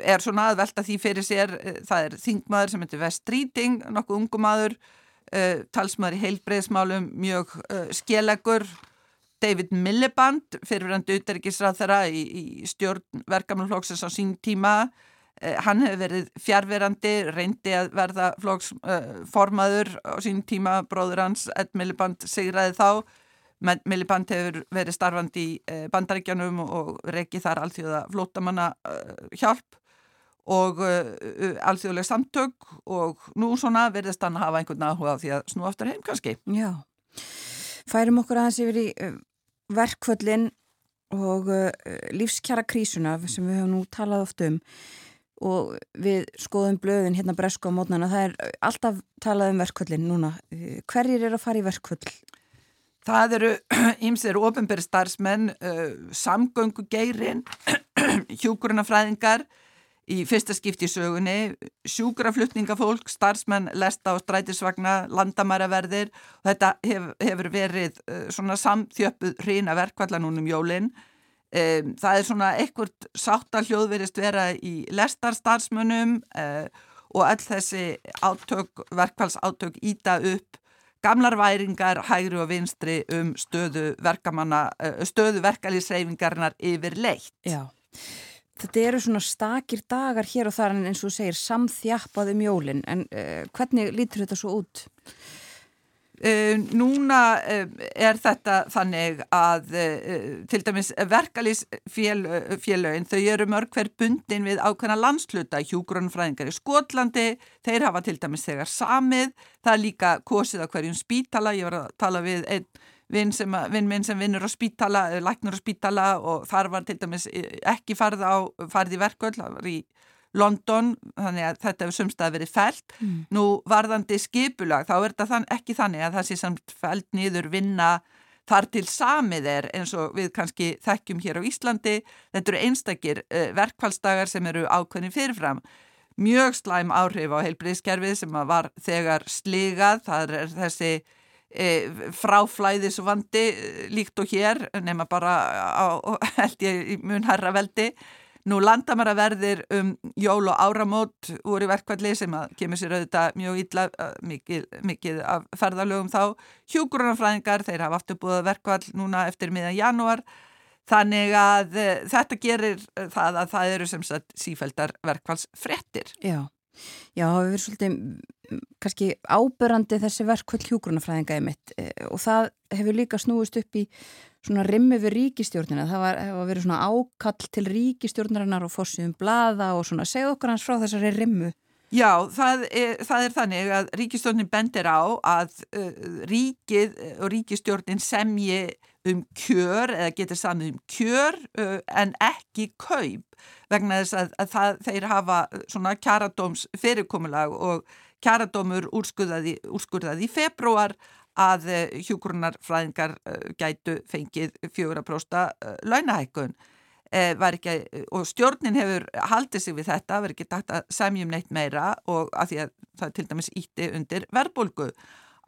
er svona að velta því fyrir sér, það er þingmaður sem heitir West Streeting, nokkuð ungumadur talsmaður í heilbreyðsmálum mjög skelegur David Milliband, fyrirverandi uterikisrað þeirra í, í stjórn verkamannflóksins á sín tíma. Eh, hann hefur verið fjárverandi, reyndi að verða flóksformaður eh, á sín tíma, bróður hans, Ed Milliband sigraði þá. Milliband hefur verið starfandi í eh, bandaríkjanum og reikið þar allþjóða flótamanna eh, hjálp og uh, alþjóðlega samtök og nú svona verðist hann að hafa einhvern áhuga á því að snú aftur heim kannski. Já, færum okkur aðeins yfir í verkvöldin og uh, lífskjara krísuna sem við höfum nú talað oft um og við skoðum blöðin hérna bresku á mótnana, það er alltaf talað um verkvöldin núna. Hverjir er að fara í verkvöld? Það eru ímsir ofinbæri starfsmenn, uh, samgöngugeirin, hjúkurunafræðingar, í fyrsta skipti í sögunni, sjúkraflutningafólk, starfsmenn, lesta og strætisvagna, landamæraverðir þetta hef, hefur verið uh, svona samþjöppuð hrína verkvalla núnum jólinn. Um, það er svona ekkert sáttaljóð verist vera í lestarstarfsmönnum uh, og all þessi átök, verkvallsátök íta upp gamlar væringar, hægri og vinstri um stöðu uh, stöðu verkalýsreifingarnar yfir leitt. Já. Þetta eru svona stakir dagar hér og þar en eins og segir samþjappað um jólinn en uh, hvernig lítur þetta svo út? Uh, núna uh, er þetta þannig að uh, til dæmis verkalýsfélögin þau eru mörg hver bundin við ákveðna landsluta hjúgrunfræðingar í Skotlandi þeir hafa til dæmis þegar samið. Það er líka kosið á hverjum spítala. Ég var að tala við einn vinn vin minn sem vinnur á spítala læknur á spítala og þar var til dæmis ekki farið, á, farið í verkvöld það var í London, þannig að þetta hefur sumstað verið fælt. Mm. Nú varðandi skipulag, þá er þetta þann, ekki þannig að það sé samt fælt nýður vinna þar til samið er eins og við kannski þekkjum hér á Íslandi. Þetta eru einstakir uh, verkfallsdagar sem eru ákveðin fyrirfram. Mjög slæm áhrif á heilbriðskerfið sem var þegar sligað, það er þessi e, fráflæðisvandi eh, líkt og hér, nema bara á, held ég, mun herra veldi Nú landamæraverðir um jól og áramót voru verkvalli sem að kemur sér auðvitað mjög illa, mikið, mikið af ferðalögum þá. Hjúgrunarfræðingar, þeir hafa aftur búið verkvall núna eftir miðan janúar. Þannig að þetta gerir það að það eru sem sagt sífældar verkvallsfrettir. Já, já, hefur verið svolítið kannski ábyrrandi þessi verkvall hjúgrunarfræðinga í mitt og það hefur líka snúist upp í svona rimmi við ríkistjórnina, það var, var verið svona ákall til ríkistjórnarinnar og fórsýðum blada og svona, segð okkur hans frá þessari rimmu. Já, það er, það er þannig að ríkistjórnin bendir á að uh, ríkið og ríkistjórnin semji um kjör eða getur samið um kjör uh, en ekki kaup vegna þess að, að það, þeir hafa svona kjaradóms fyrirkomulag og kjaradómur úrskurðaði, úrskurðaði í februar að eh, hjúgrunarfræðingar eh, gætu fengið fjögur að prósta eh, launahækkun ekki, og stjórnin hefur haldið sig við þetta, verið ekki dætt að semjum neitt meira og að því að það til dæmis ítti undir verðbólgu.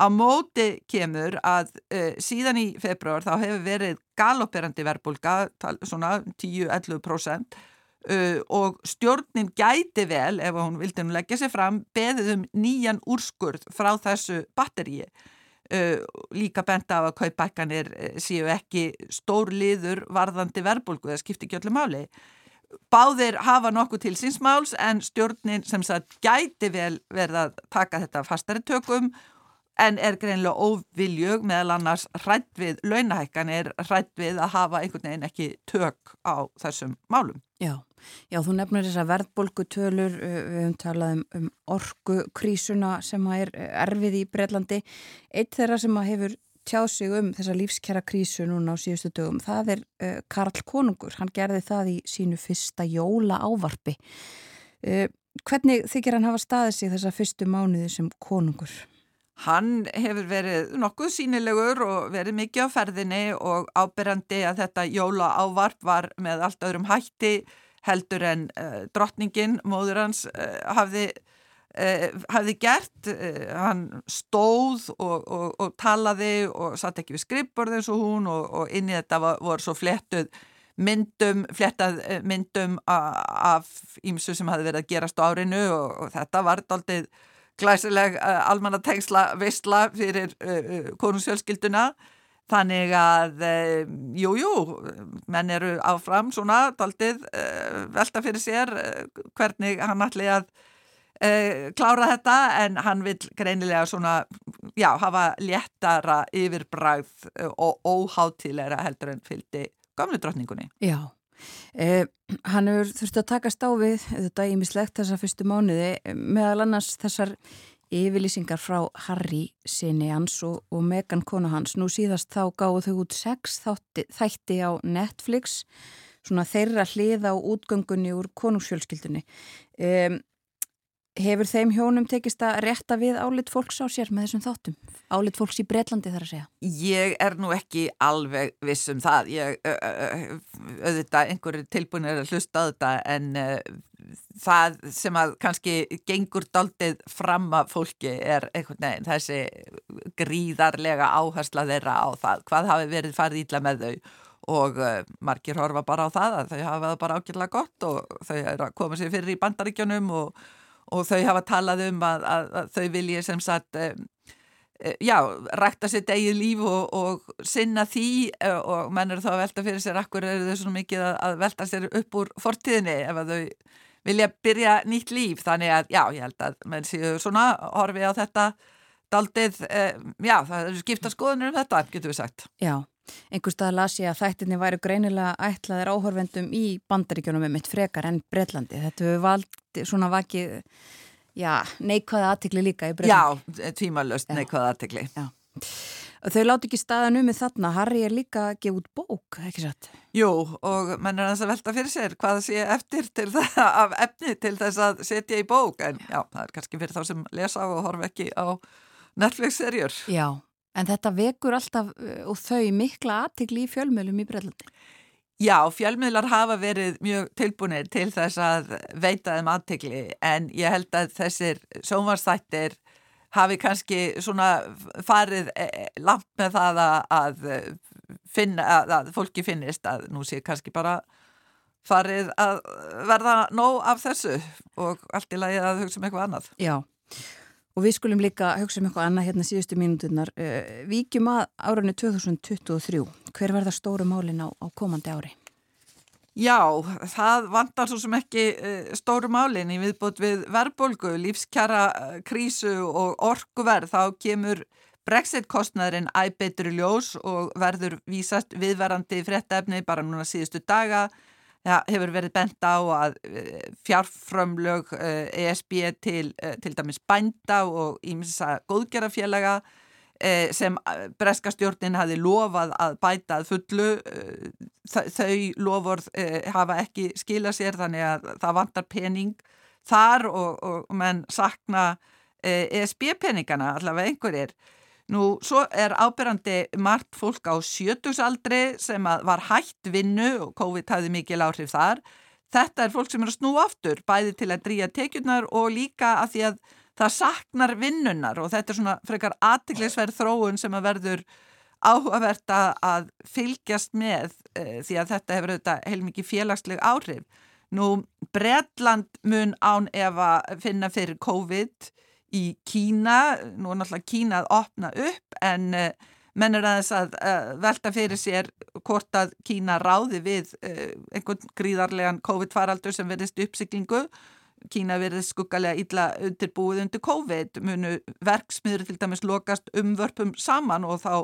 Á móti kemur að uh, síðan í februar þá hefur verið galopperandi verðbólga, svona 10-11% uh, og stjórnin gæti vel, ef hún vildi hún leggja sig fram, beðið um nýjan úrskurð frá þessu batteríi. Uh, líka benda af að kaupækkanir uh, séu ekki stór liður varðandi verbulgu, það skiptir ekki öllu máli. Báðir hafa nokkuð til sínsmáls en stjórnin sem sagt gæti vel verið að taka þetta fastari tökum en er greinlega óviljug meðal annars hrætt við launahækkan er hrætt við að hafa einhvern veginn ekki tök á þessum málum. Já. Já, þú nefnir þess að verðbólgutölur, við höfum talað um, um orkukrísuna sem er erfið í Breitlandi. Eitt þeirra sem hefur tjáð sig um þessa lífskjara krísu núna á síðustu dögum, það er Karl Konungur. Hann gerði það í sínu fyrsta jóla ávarpi. Uh, hvernig þykir hann hafa staðið sig þessa fyrstu mánuði sem konungur? Hann hefur verið nokkuð sínilegur og verið mikið á ferðinni og áberandi að þetta jóla ávarp var með allt öðrum hætti heldur en uh, drottningin, móður hans, uh, hafði, uh, hafði gert. Hann stóð og, og, og talaði og satt ekki við skrippborð eins og hún og, og inn í þetta var, voru svo flettuð myndum, flettað myndum af ímsu sem hafi verið að gerast á árinu og þetta var doldið glæsileg almannatengsla vissla fyrir konungsjölskylduna Þannig að, jújú, jú, menn eru áfram svona daldið uh, velta fyrir sér uh, hvernig hann ætli að uh, klára þetta. En hann vil greinilega svona, já, hafa léttara yfirbræð og óháttilegra heldur en fylgdi gamlu drotningunni. Já, hann hefur þurfti að taka stáfið, þetta ímislegt þessa fyrstu mánuði, meðal annars þessar yfirlýsingar frá Harry sinni hans og, og Megan konu hans. Nú síðast þá gáðu þau út sex þátti, þætti á Netflix, svona þeirra hliða á útgöngunni úr konungsfjölskyldunni. Um, hefur þeim hjónum tekist að rétta við álit fólks á sér með þessum þáttum? Álit fólks í Breitlandi þar að segja? Ég er nú ekki alveg viss um það. Ég, auðvitað, einhverju tilbúin er að hlusta á þetta en það sem að kannski gengur daldið fram að fólki er einhvern veginn þessi gríðarlega áhersla þeirra á það hvað hafi verið farið ídla með þau og uh, margir horfa bara á það að þau hafa það bara ágjörlega gott og þau er að koma sér fyrir í bandaríkjunum og, og þau hafa talað um að, að, að þau vilja sem sagt um, já, rækta sér degið líf og, og sinna því og menn eru þá að velta fyrir sér akkur eru þau svona mikið að, að velta sér upp úr fortíðinni ef að þau vilja byrja nýtt líf þannig að já, ég held að menn séu svona horfi á þetta daldið, eh, já, það eru skipta skoðunir um þetta, getur við sagt. Já, einhver stað las ég að þættinni væri greinilega ætlaðir áhörvendum í bandaríkjónum með mitt frekar en Breitlandi. Þetta hefur valdið svona vakið, neikvæða aðtikli líka í Breitlandi. Já, tímalöst neikvæða aðtikli. Þau láti ekki staðan um með þarna, Harry er líka að gefa út bók, ekki satt? Jú, og menn er að velta fyrir sér hvað sé eftir það af efni til þess að setja í bók, en já, það er kannski fyrir þá sem lesa og horfa ekki á Netflix-serjur. Já, en þetta vekur alltaf uh, og þau mikla aðtikli í fjölmjölum í Breitlandi. Já, fjölmiðlar hafa verið mjög tilbúinir til þess að veita þeim aðtikli en ég held að þessir sónvarstættir hafi kannski svona farið e, e, langt með það að, finna, að fólki finnist að nú sé kannski bara farið að verða nóg af þessu og allt í lagi að hugsa um eitthvað annað. Já, og við skulum líka hugsa um eitthvað annað hérna síðustu mínutinnar. Uh, víkjum að árunni 2023. Hver verða stóru málin á, á komandi ári? Já, það vantar svo sem ekki uh, stóru málinn í viðbútt við verðbólgu, lífskjara uh, krísu og orkuverð. Þá kemur brexit-kostnæðurinn æbeitri ljós og verður vísast viðverandi fréttaefni bara núna síðustu daga. Það hefur verið bent á að uh, fjárfrömlög ESB til, til dæmis bænda og ímsa góðgerafélaga Eh, sem eh, breska stjórnin hafi lofað að bæta að fullu eh, þau lofur hafa ekki skila sér þannig að það vantar pening þar og, og menn sakna ESB peningana allavega einhverjir nú svo er ábyrrandi margt fólk á sjötusaldri sem var hætt vinnu og COVID hafði mikil áhrif þar þetta er fólk sem er að snú aftur bæði til að drýja tekjurnar og líka að því að það saknar vinnunar og þetta er svona frekar aðtiklisverð þróun sem að verður áhugavert að fylgjast með e, því að þetta hefur auðvitað heilmikið félagsleg áhrif. Nú Bredland mun án ef að finna fyrir COVID í Kína, nú er náttúrulega Kína að opna upp en e, mennur að þess að velta fyrir sér hvort að Kína ráði við einhvern gríðarlegan COVID-faraldur sem verðist uppsiklingu Kína verið skuggalega illa undirbúið undir COVID, munu verksmiður til dæmis lokast umvörpum saman og þá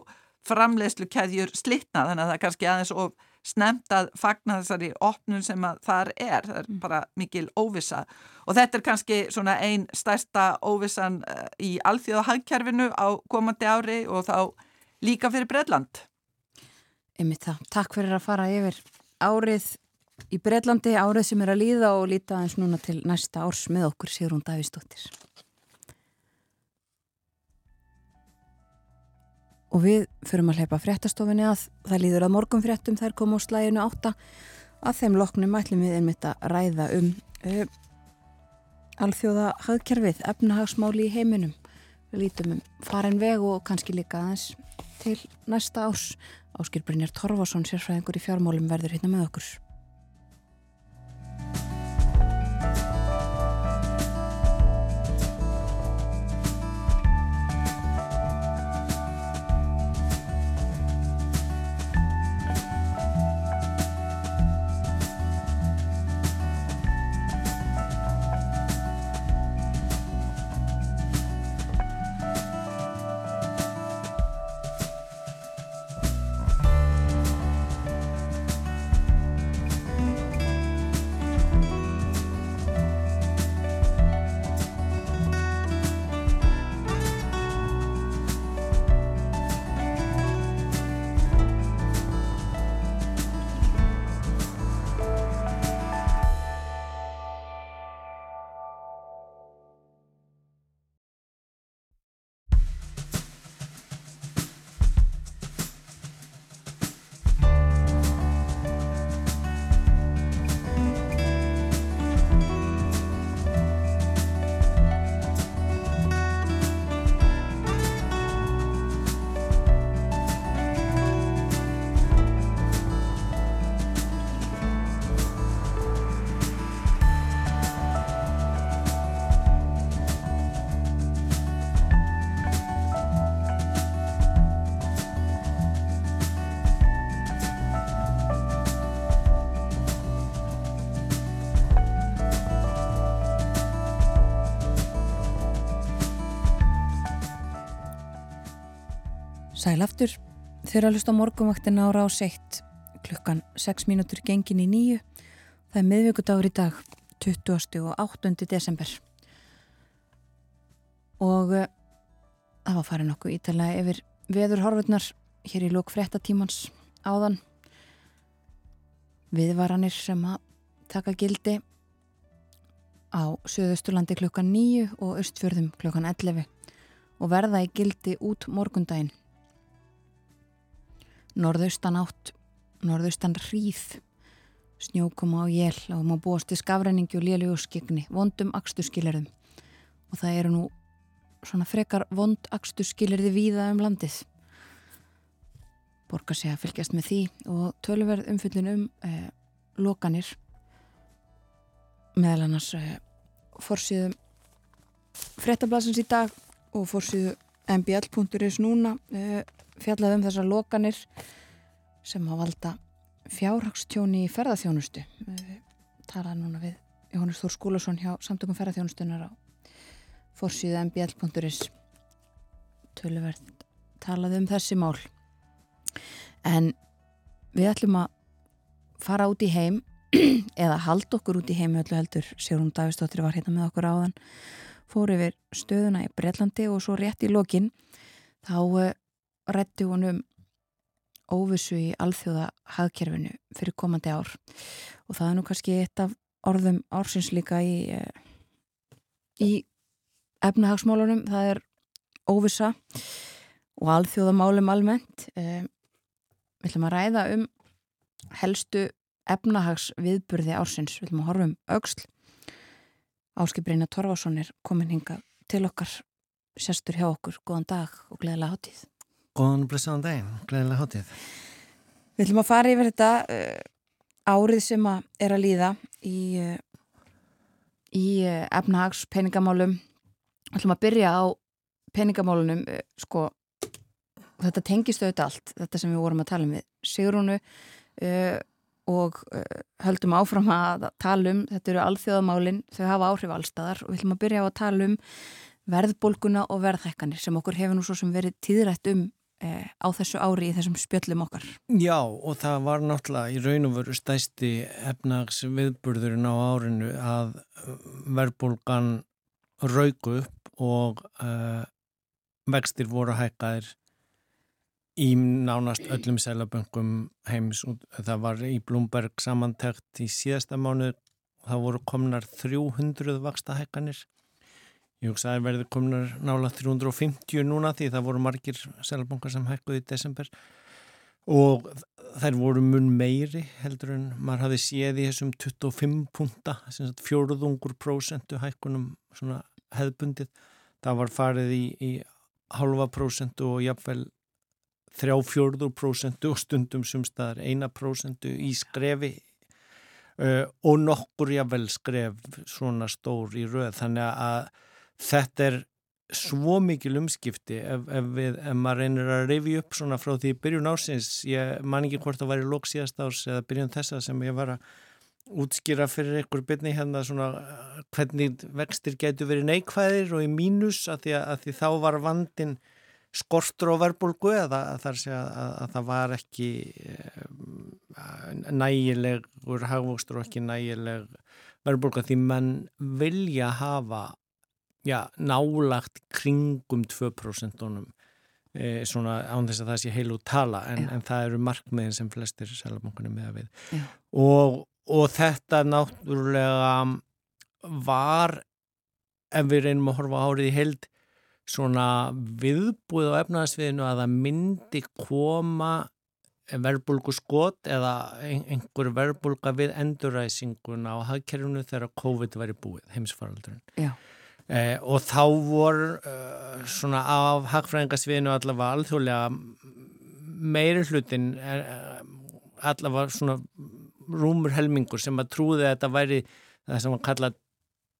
framleiðslu keðjur slitna þannig að það er kannski aðeins of snemt að fagna þessari opnun sem að þar er, það er mm. bara mikil óvisa og þetta er kannski svona einn stærsta óvisan eh, í alþjóðahagkerfinu á komandi ári og þá líka fyrir Breitland. Ymið það, takk fyrir að fara yfir árið í Breitlandi árið sem er að líða og líta eins núna til næsta árs með okkur Sigrún Davísdóttir. Og við förum að hleypa fréttastofinni að það líður að morgum fréttum þær koma á slæginu átta að þeim loknum ætlum við einmitt að ræða um uh, alþjóða hagkerfið, efnahagsmáli í heiminum. Við lítum um farin veg og kannski líka aðeins til næsta árs. Áskil Brynjar Torfarsson, sérfræðingur í fjármálum, verður hérna með okkur. Sæl aftur, þeirra hlust á morgumvaktin ára á seitt, klukkan 6 mínútur gengin í nýju, það er miðvíkudagur í dag, 20. og 8. desember. Og uh, það var farin okkur ítalega yfir veðurhorfurnar hér í lók frettatímans áðan. Viðvaranir sem að taka gildi á Suðausturlandi klukkan 9 og Östfjörðum klukkan 11 og verða í gildi út morgundaginn. Norðaustan átt, norðaustan hríð, snjókoma á jél og má búast til skafræningi og lélugu skegni, vondum akstu skilirðum og það eru nú svona frekar vond akstu skilirði víða um landið. Borgar sé að fylgjast með því og tölverð umfyllin um eh, lokanir. Meðal annars eh, fórsýðum frettablasins í dag og fórsýðu mbl.is núna eh, fjallað um þessar lokanir sem að valda fjárhagstjóni í ferðarþjónustu eh, talað núna við Jóhannes Þór Skúlason hjá samtökum ferðarþjónustunar á fórsýðu mbl.is tölverð talað um þessi mál. En við ætlum að fara út í heim eða halda okkur út í heimi öllu heldur. Sigrun Davistóttir var hérna með okkur áðan fór yfir stöðuna í Breitlandi og svo rétt í lokin þá eh, rétti hún um óvissu í alþjóða hagkerfinu fyrir komandi ár og það er nú kannski eitt af orðum ársins líka í uh, í efnahagsmálunum það er óvissa og alþjóðamálum almennt uh, við ætlum að ræða um helstu efnahags viðburði ársins. Við viljum að horfum auksl. Áskipreina Torfarsson er komin hinga til okkar, sestur hjá okkur. Góðan dag og gleðilega hátíð. Góðan og blessaðan daginn, gleðilega hátíð. Við viljum að fara yfir þetta uh, árið sem að er að líða í, uh, í uh, efnahags peningamálum. Við viljum að byrja á peningamálunum, sko, þetta tengist auðvitað allt, þetta sem við vorum að tala um við. Sigrúnu, og uh, höldum áfram að tala um, þetta eru alþjóðamálinn, þau hafa áhrif allstaðar og við ætlum að byrja á að tala um verðbólguna og verðhækkanir sem okkur hefur nú svo sem verið tíðrætt um uh, á þessu ári í þessum spjöllum okkar. Já og það var náttúrulega í raun og veru stæsti efnags viðburðurinn á árinu að verðbólgan raugu upp og uh, vextir voru hækkaðir í nánast öllum selaböngum heims og það var í Blumberg samantækt í síðasta mánu það voru komnar 300 vaksta hækkanir ég hugsa að það verði komnar nála 350 núna því það voru margir selaböngar sem hækkuði í desember. Og þær voru mun meiri heldur en maður hafi séð í þessum 25 punta fjóruðungur prósentu hækkunum hefðbundið. Það var farið í, í halva prósentu og jafnvel þrjá fjörður prósentu og stundum sumstaðar eina prósentu í skrefi uh, og nokkur jável skref svona stór í rauð þannig að þetta er svo mikil umskipti ef, ef, við, ef maður reynir að reyfi upp svona frá því byrjun ásins ég man ekki hvort það var í lók síðast ás eða byrjun þessa sem ég var að útskýra fyrir einhver byrni hérna svona hvernig vextir getur verið neikvæðir og í mínus að því, að, að því þá var vandin skortur og verbulgu eða að, að, að það var ekki nægilegur hagvókstur og ekki nægileg verbulga því mann vilja hafa já, nálagt kringum 2% e, svona án þess að það sé heil út tala en, en það eru markmiðin sem flestir selabankunni með að við og, og þetta náttúrulega var ef við reynum að horfa árið í held svona viðbúið á efnaðarsviðinu að það myndi koma verbulgu skot eða einhver verbulga við enduræsinguna á hagkerfunu þegar COVID væri búið, heimsfaraldurinn. Eh, og þá voru uh, svona af hagfræðingasviðinu allavega alþjóðlega meiri hlutin uh, allavega svona rúmur helmingur sem að trúði að þetta væri það sem að kalla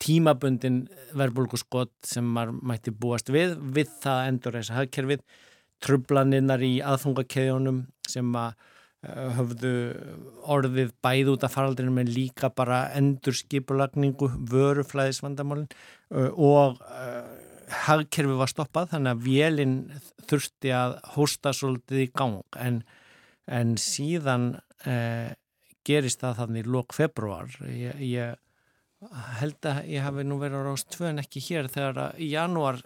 tímabundin verbulguskott sem maður mætti búast við við það endur þess að hafkerfið trublaninnar í aðfungakeðjónum sem að uh, höfðu orðið bæð út af faraldrinum en líka bara endur skipulagningu vöruflæðisvandamálin uh, og uh, hagkerfi var stoppað þannig að vélinn þurfti að hósta svolítið í gang. En, en síðan uh, gerist það þannig lók februar ég, ég held að ég hafi nú verið á rást tvö en ekki hér þegar að í janúar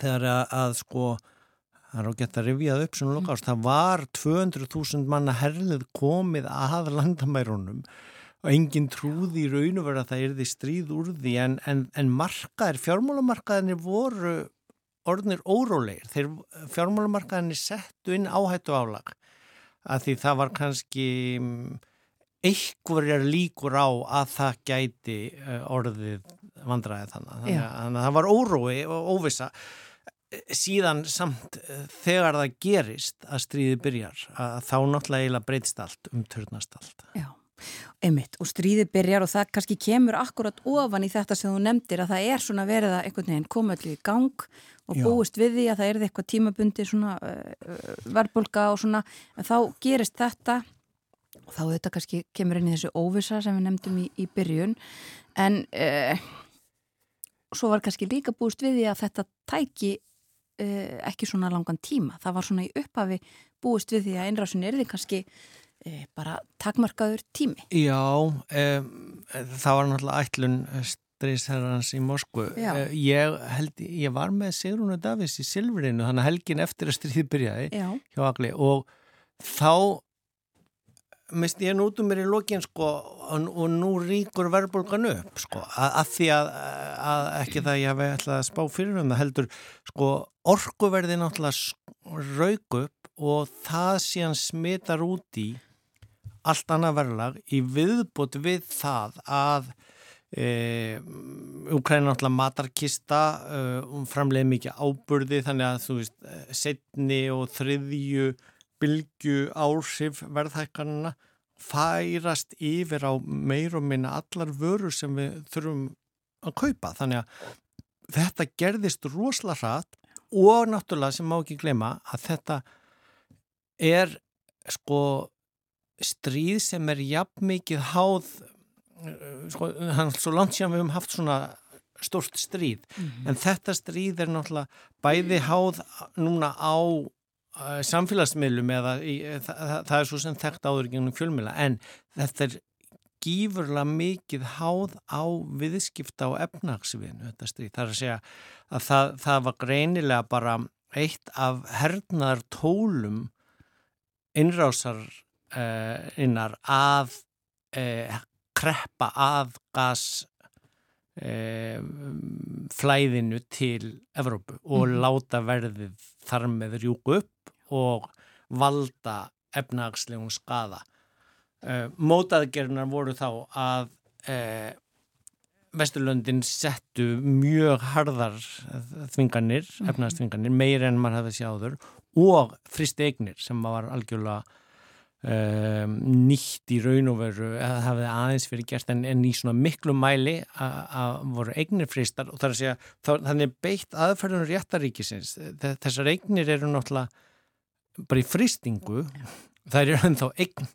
þegar að, að sko það er á gett að rivjað upp sem lokást, það var 200.000 manna herlið komið að landamærunum og enginn trúði í raun og verið að það erði stríð úr því en, en, en markaðir, fjármálamarkaðinir voru orðnir órólegir, þeir fjármálamarkaðinir settu inn áhættu álag að því það var kannski mm, einhverjar líkur á að það gæti eh, orðið vandræði þannig, þannig að það var órói og óvisa síðan samt eh, þegar það gerist að stríði byrjar að þá náttúrulega breytist allt um törnast allt. Já, einmitt. Og stríði byrjar og það kannski kemur akkurat ofan í þetta sem þú nefndir að það er svona verið að einhvern veginn koma allir í gang og Já. búist við því að það er eitthvað tímabundi svona uh, verðbólka og svona. En þá gerist þetta og þá þetta kannski kemur inn í þessu óvisa sem við nefndum í, í byrjun en uh, svo var kannski líka búist við því að þetta tæki uh, ekki svona langan tíma. Það var svona í upphafi búist við því að einrásun er því kannski uh, bara takmarkaður tími. Já, það var náttúrulega ætlun stríðsherrans í Moskvu. Uh, ég, held, ég var með Sigrúnu Davís í Silfrinu, þannig að helgin eftir að stríði byrjaði Já. hjá Agli og þá mist ég nútum mér í lokin sko og, og nú ríkur verðbólgan upp sko að, að því að, að ekki það ég hafi ætlað að spá fyrir um það heldur sko orkuverði náttúrulega raug upp og það síðan smitar út í allt annað verðlag í viðbútt við það að e, Ukræna náttúrulega matarkista e, um framleið mikið áburði þannig að þú veist e, setni og þriðju bylgu ársif verðhækkanina færast yfir á meir og minna allar vörur sem við þurfum að kaupa þannig að þetta gerðist rosalega hratt og náttúrulega sem má ekki glema að þetta er sko stríð sem er jafn mikið háð sko, hann svo langt sem við höfum haft svona stort stríð mm -hmm. en þetta stríð er náttúrulega bæði háð núna á samfélagsmiðlum eða í, það, það, það er svo sem þekkt áður í gennum fjölmila en þetta er gífurlega mikið háð á viðskipta og efnagsviðinu þetta stríð. Það er að segja að það, það var greinilega bara eitt af hernaðar tólum innrásar uh, innar að uh, kreppa að gas flæðinu til Evrópu og mm. láta verðið þar með rjúku upp og valda efnagslegum skada Uh, mótaðgerðnar voru þá að uh, Vesturlöndin settu mjög harðar þvinganir, -hmm. efnaðstvinganir, meir enn maður hafði sjáður og fristi eignir sem var algjörlega uh, nýtt í raun og veru, eða hafði aðeins fyrir gert en, en í svona miklu mæli að voru eignir fristar og það að segja, þá, þannig beitt aðferðunum réttaríkisins, þessar eignir eru náttúrulega bara í fristingu, það er ennþá eign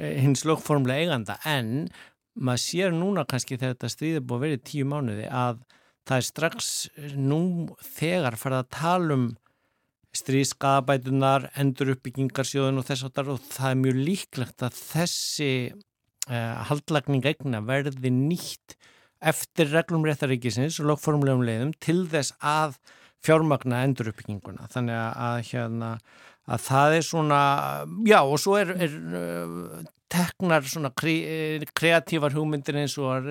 Eh, hins lögformlega eiganda en maður sér núna kannski þegar þetta stríði búið að verið tíu mánuði að það er strax nú þegar farið að tala um stríðskabætunar, endur uppbyggingarsjóðun og þess að það er mjög líklegt að þessi uh, haldlagning egna verði nýtt eftir reglum réttaríkisins og lögformlegum leiðum til þess að fjármagna endur uppbygginguna þannig að hérna að það er svona, já og svo er, er uh, teknar svona kre, kreatívar hugmyndir eins og að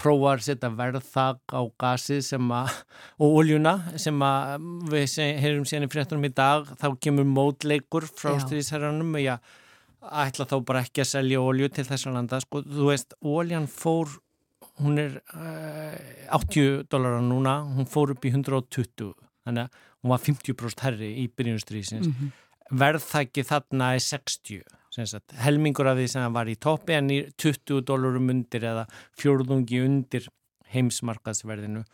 prófa að setja verðþag á gasið sem að, og oljuna sem að við heyrum síðan í fréttunum í dag, þá kemur mótleikur frá stríðsherranum og ég ætla þá bara ekki að selja olju til þessar landa, sko, þú veist, oljan fór hún er uh, 80 dólarar núna, hún fór upp í 120, þannig að hún var 50% herri í byrjunstrísins mm -hmm verðþæki þarna er 60 sagt, helmingur af því sem það var í toppi en í 20 dólarum undir eða fjórðungi undir heimsmarkaðsverðinu.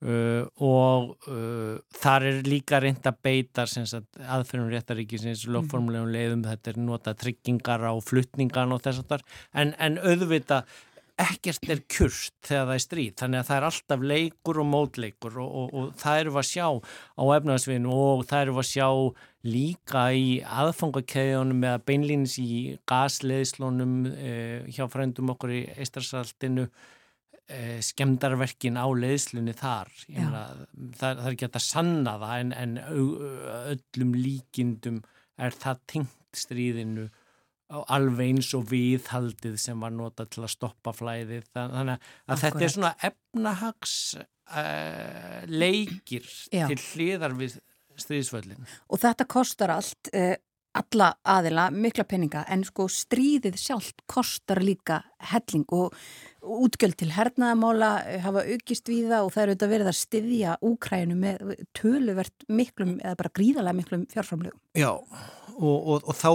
Uh, og uh, þar er líka reynd að beita aðferðum réttaríkisins lögformulegum leiðum, þetta er nota tryggingar á fluttningan og þess að þar en, en auðvita ekkert er kjurst þegar það er stríð. Þannig að það er alltaf leikur og mótleikur og, og, og það eru að sjá á efnaðsvinu og það eru að sjá líka í aðfangakæðunum eða beinlýnins í gasleðslónum eh, hjá frændum okkur í Eistarsaltinu eh, skemdarverkin á leðslunni þar. Það, það er ekki að sanna það en, en öllum líkindum er það tengt stríðinu alveg eins og viðhaldið sem var nota til að stoppa flæðið þannig að Akkurat. þetta er svona efnahags uh, leikir Já. til hliðar við stríðsvöldin. Og þetta kostar allt uh, alla aðila mikla peninga en sko stríðið sjálft kostar líka helling og útgjöld til hernaðamála eh, hafa aukist við það og það eru auðvitað verið að styðja úkræðinu með töluvert miklum eða bara gríðarlega miklum fjárframlegum. Já og, og, og þá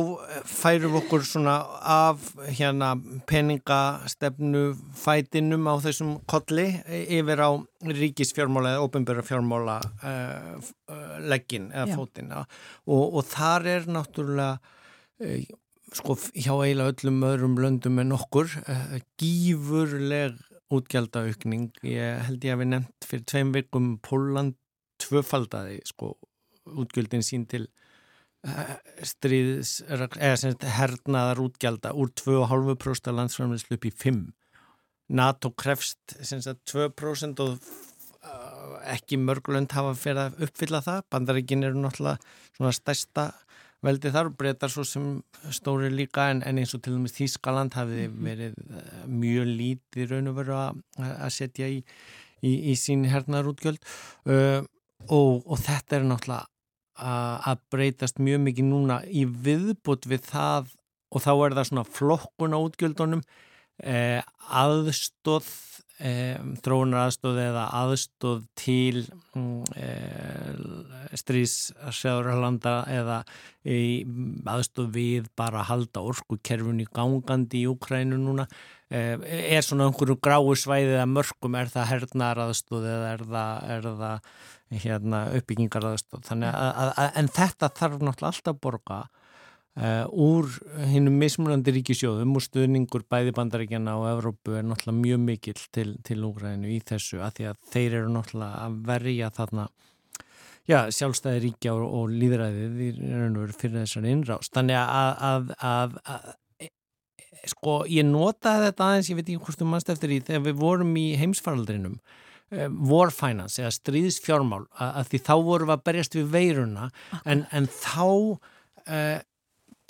færum við okkur svona af hérna peningastefnu fætinum á þessum kolli yfir á ríkisfjármála eða ofinbæra fjármála uh, uh, leggin eða Já. fótin og, og þar er náttúrulega uh, sko hjá eiginlega öllum öðrum löndum en okkur uh, gífurleg útgjaldaaukning ég held ég að við nefnt fyrir tveim vikum Póland tvöfaldaði sko útgjöldin sín til stríðs eða sem hernaðar útgjalda úr 2,5% af landsframleyslu upp í 5 NATO krefst sem sagt 2% og uh, ekki mörgulönd hafa fyrir að uppfylla það. Bandaríkin eru náttúrulega svona stærsta veldi þar og breytar svo sem stóri líka en, en eins og til dæmis Þískaland hafi mhm. verið eh, mjög lítið raun og veru að setja í, í, í sín hernaðarútgjöld. Uh, og, og þetta er náttúrulega að breytast mjög mikið núna í viðbútt við það og þá er það svona flokkun á útgjöldunum eh, aðstóð Um, þróunar aðstóð eða aðstóð til um, e, stríðsræðurlanda eða aðstóð við bara að halda orkukerfun í gangandi í Ukrænu núna er svona einhverju gráu svæðið að mörgum er það hernar aðstóð eða er það, er það hérna, uppbyggingar aðstóð þannig að, að, að en þetta þarf náttúrulega alltaf að borga Uh, úr hinnum mismunandi ríkisjóðum og stuðningur bæði bandaríkjana og Evrópu er náttúrulega mjög mikill til, til úgræðinu í þessu að því að þeir eru náttúrulega að verja þarna já, sjálfstæði ríkja og, og líðræðið fyrir þessari innrást þannig að, að, að, að sko ég notaði þetta aðeins, ég veit ekki hvort þú mannst eftir í þegar við vorum í heimsfaraldrinum uh, war finance eða stríðsfjármál að því þá vorum við að berjast við veiruna en, en þá uh,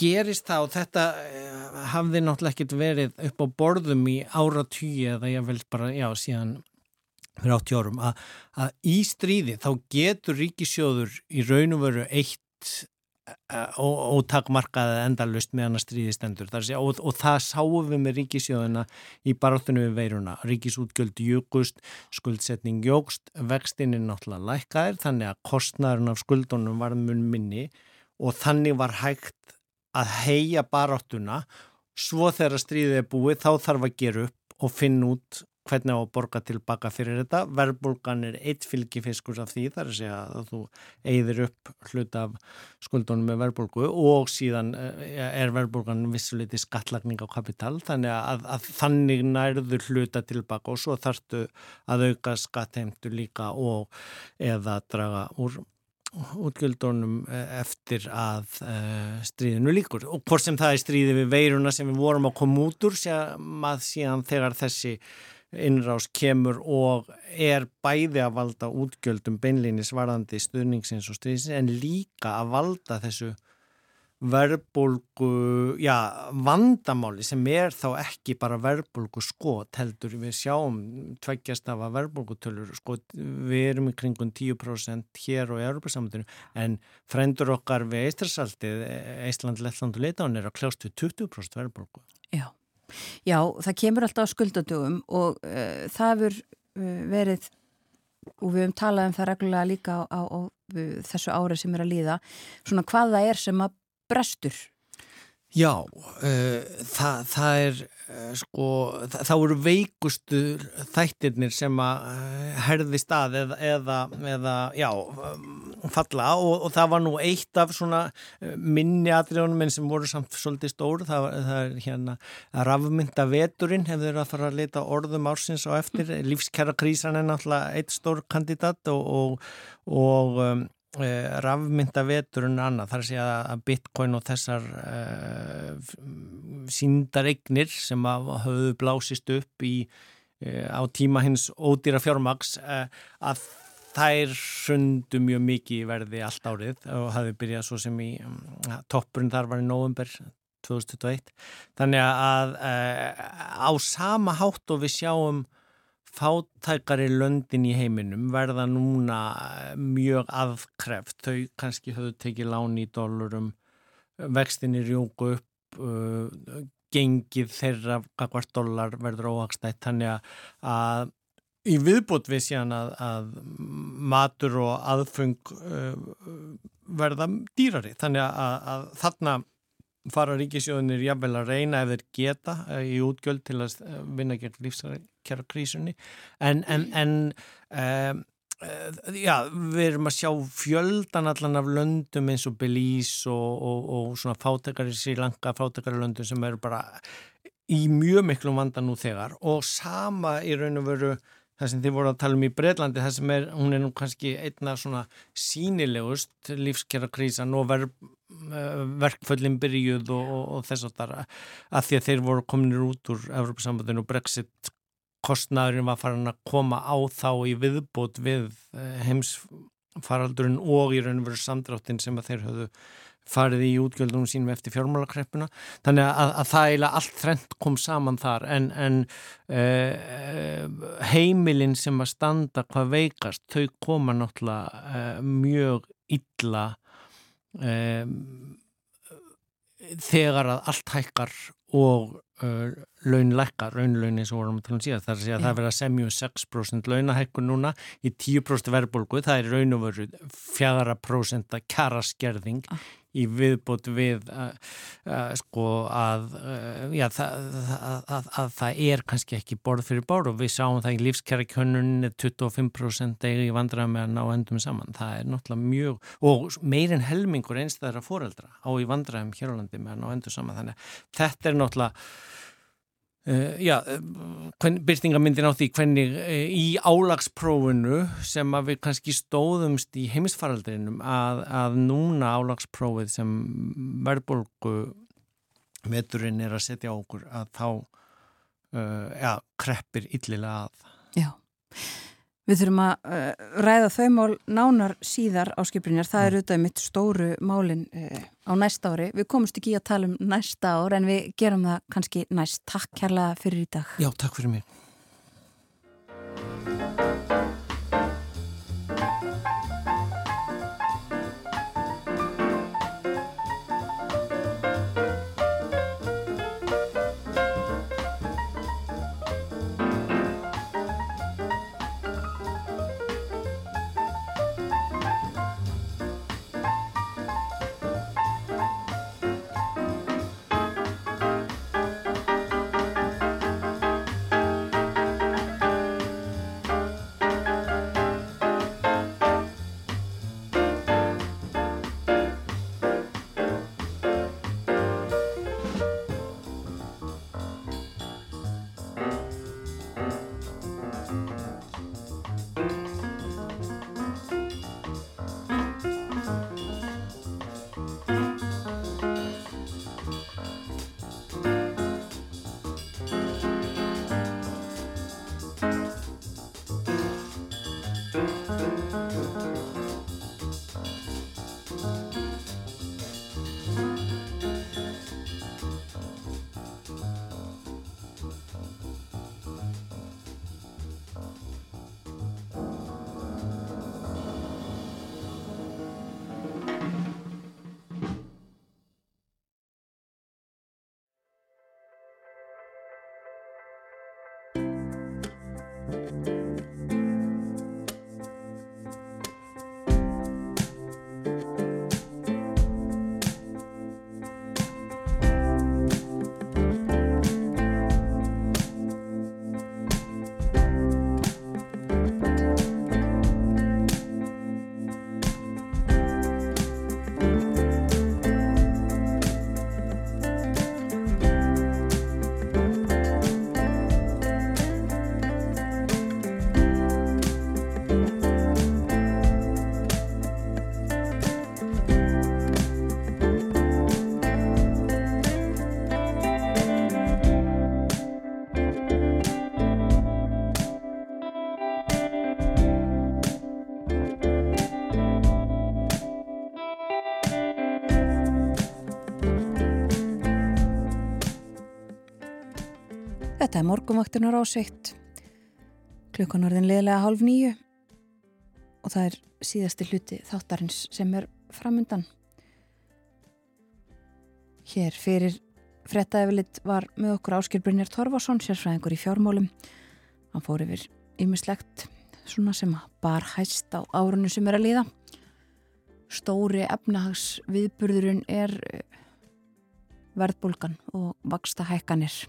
gerist það og þetta uh, hafði náttúrulega ekkert verið upp á borðum í áratýi eða ég vel bara, já, síðan fyrir 80 árum, að, að í stríði þá getur ríkisjóður í raun og veru eitt og takmarkaði endalust meðan að stríði stendur. Sé, og, og það sáum við með ríkisjóðuna í barátunum við veiruna, ríkisútgjöld jökust, skuldsetning jógst vextinn er náttúrulega lækkaðir þannig að kostnæðurinn af skuldunum var mun minni og þannig var hægt að heia baráttuna. Svo þegar stríðið er búið þá þarf að gera upp og finna út hvernig á að borga tilbaka fyrir þetta. Verbulgan er eitt fylgifiskur af því þar að segja að þú eigðir upp hlut af skuldunum með verbulgu og síðan eh, er verbulgan vissuleiti skattlagning á kapital þannig að, að þannig nærður hluta tilbaka og svo þarftu að auka skattheimtu líka og eða draga úr útgjöldunum eh, eftir að uh, stríðinu líkur og hvort sem það er stríði við veiruna sem við vorum að koma út úr sem að síðan þegar þessi innrás kemur og er bæði að valda útgjöldum beinlýnis varðandi stuðningsins og stríðins en líka að valda þessu verbulgu, já, vandamáli sem er þá ekki bara verbulgu skot heldur við sjáum tveggjast af að verbulgutölur skot, við erum í kringun 10% hér og í Európa-samöndinu en frendur okkar við Eistrasaltið Eistland, Lettland og Leitán er að kljást við 20% verbulgu. Já, já, það kemur alltaf á skuldadögum og uh, það hefur uh, verið og við hefum talað um það reglulega líka á, á, á þessu ári sem er að líða svona hvað það er sem að brestur? Já, uh, það, það er sko, það, það voru veikustu þættirnir sem að herði stað eða, eða, eða já, um, falla og, og það var nú eitt af svona eh, minni atriðunum en sem voru samt svolítið stór. Það, það er hérna að rafmynda veturinn hefur að fara að leta orðum ársins á eftir. Lífskjara krísan er náttúrulega eitt stór kandidat og, og, og um, e, rafmynda veturinn annað. Þar sé að bitcoin og þessar e, síndaregnir sem hafðu blásist upp í e, á tíma hins ódýra fjármaks e, að þær sundu mjög mikið verði allt árið og hafði byrjað svo sem í um, toppurinn þar var í november 2021 þannig að uh, á sama hátt og við sjáum fátækari löndin í heiminum verða núna mjög aðkreft þau kannski höfðu tekið láni í dólarum vextinni rjóku upp uh, gengið þeirra hvert dólar verður óhagstætt. Þannig að í viðbútt við síðan að, að matur og aðfung uh, verða dýrari. Þannig að, að þarna fara ríkisjóðinir jafnvel að reyna ef þeir geta uh, í útgjöld til að uh, vinna gegn lífskjara krísunni en, en, en um, uh, já, við erum að sjá fjöldan allan af löndum eins og Belize og, og, og svona fátekari sílanka, fátekari löndum sem eru bara í mjög miklum vanda nú þegar. Og sama í raun og veru það sem þið voru að tala um í Breitlandi það sem er, hún er nú kannski einna svona sínilegust lífskjara krísan og ver, eh, verkföllin byrjuð og, og, og þess að það að því að þeir voru kominir út úr Evropasambandinu og Brexit kostnæðurinn var farin að koma á þá í viðbót við eh, heimsfaraldurinn og í raun og veru samdráttin sem að þeir höfðu farið í útgjöldunum sínum eftir fjármálakreppuna. Þannig að, að það eiginlega allt þrent kom saman þar. En, en uh, heimilin sem að standa hvað veikast þau koma náttúrulega uh, mjög illa um, þegar að allt hækkar og uh, launleikka, raunlaun eins og vorum að tala um síðan, það er að segja að það verða semjum 6% launahækkun núna í 10% verðbólgu, það er raun og veru 4% kjara skerðing ah í viðbútt við uh, uh, sko að, uh, já, það, að, að, að það er kannski ekki borð fyrir borð og við sáum það í lífskjæra kjönnunni 25% eigi vandræða með að ná endum saman. Það er náttúrulega mjög og meirinn helmingur einstæðra fóreldra á í vandræðum hér á landi með að ná endum saman. Þannig að þetta er náttúrulega já, uh, byrtingamindin á því hvernig uh, í álagsprófunu sem við kannski stóðumst í heimisfaraldrinum að, að núna álagsprófið sem verðbólgu veturinn er að setja okkur að þá ja, kreppir yllilega að. Já. Við þurfum að uh, ræða þau mál nánar síðar á skiprinjar. Það er auðvitað mitt stóru málin uh, á næsta ári. Við komumst ekki að tala um næsta ár en við gerum það kannski næst. Takk kærlega fyrir í dag. Já, takk fyrir mér. Þetta er morgumvaktunar ásveitt klukkan orðin liðlega hálf nýju og það er síðasti hluti þáttarins sem er framöndan. Hér fyrir frettæfilitt var með okkur Áskil Brynjar Torfarsson, sérfræðingur í fjármólum. Hann fór yfir ymislegt svona sem bar hæst á árunnu sem er að líða. Stóri efnahags viðburðurinn er eh, verðbólgan og vaksta hækkanir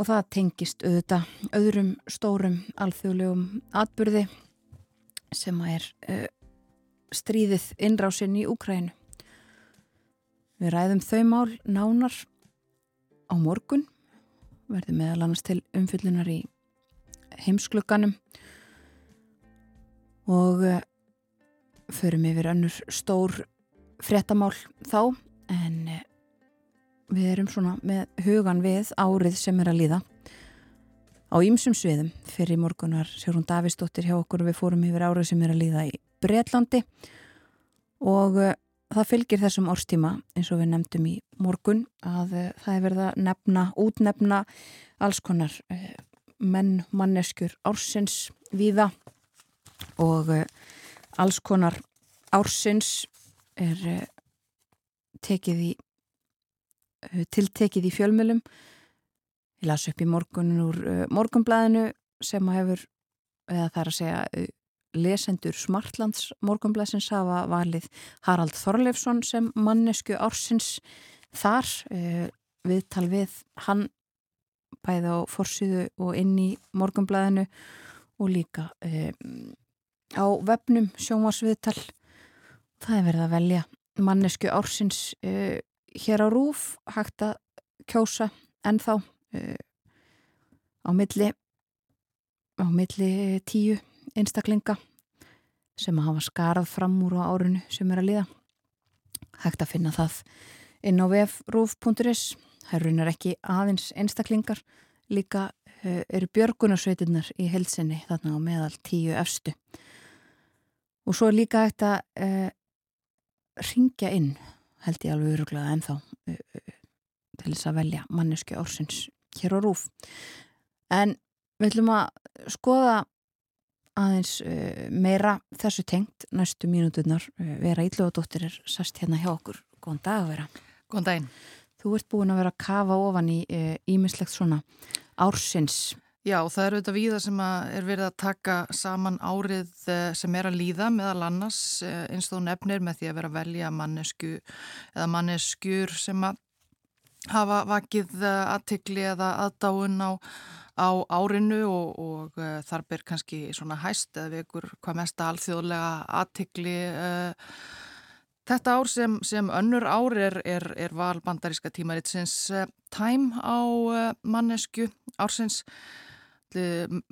og það tengist auðvitað öðrum stórum alþjóðlegum atbyrði sem er uh, stríðið innrásinn í Úkrænu. Við ræðum þau mál nánar á morgun, verðum meðal annars til umfyllunar í heimsklugganum og uh, förum yfir önnur stór fréttamál þá en uh, við erum svona með hugan við árið sem er að líða. Á ýmsum sviðum. Fyrir morgunar Sjórun Davísdóttir hjá okkur við fórum yfir árið sem er að líða í Breitlandi og uh, það fylgir þessum árstíma eins og við nefndum í morgun að uh, það er verið að nefna, útnefna alls konar uh, menn, manneskjur ársins viða og alls konar ársins er tekið í Eh, tiltekið í fjölmjölum ég las upp í morgun úr uh, morgunblæðinu sem hefur eða það er að segja uh, lesendur Smartlands morgunblæðsins hafa valið Harald Þorleifsson sem mannesku ársins þar. Uh, viðtal við hann bæði á forsiðu og inn í morgunblæðinu og líka á vefnum sjómasviðtal það er verið að velja mannesku ársins hér á Rúf hægt að kjósa ennþá uh, á milli á milli tíu einstaklinga sem að hafa skarað fram úr á árinu sem er að liða hægt að finna það inn á það er ekki aðeins einstaklingar líka uh, eru björgunarsveitinnar í helsinni þarna á meðal tíu efstu. Og svo er líka að uh, ringja inn held ég alveg öruglega ennþá til þess að velja manneski ársins hér á rúf en við ætlum að skoða aðeins meira þessu tengt næstu mínuturnar vera íllugadóttir er sast hérna hjá okkur. Góðan dag að vera. Góðan daginn. Þú ert búin að vera að kafa ofan í ímislegt svona ársins Já, það eru auðvitað víða sem er verið að taka saman árið eh, sem er að líða meðal annars eh, eins og nefnir með því að vera að velja mannesku eða manneskjur sem að hafa vakið eh, aðtikli eða aðdáun á, á árinu og, og þar ber kannski svona hæst eða við ykkur hvað mest alþjóðlega aðtikli Þetta ár sem, sem önnur ár er, er, er valbandaríska tímaritsins Time á mannesku ársins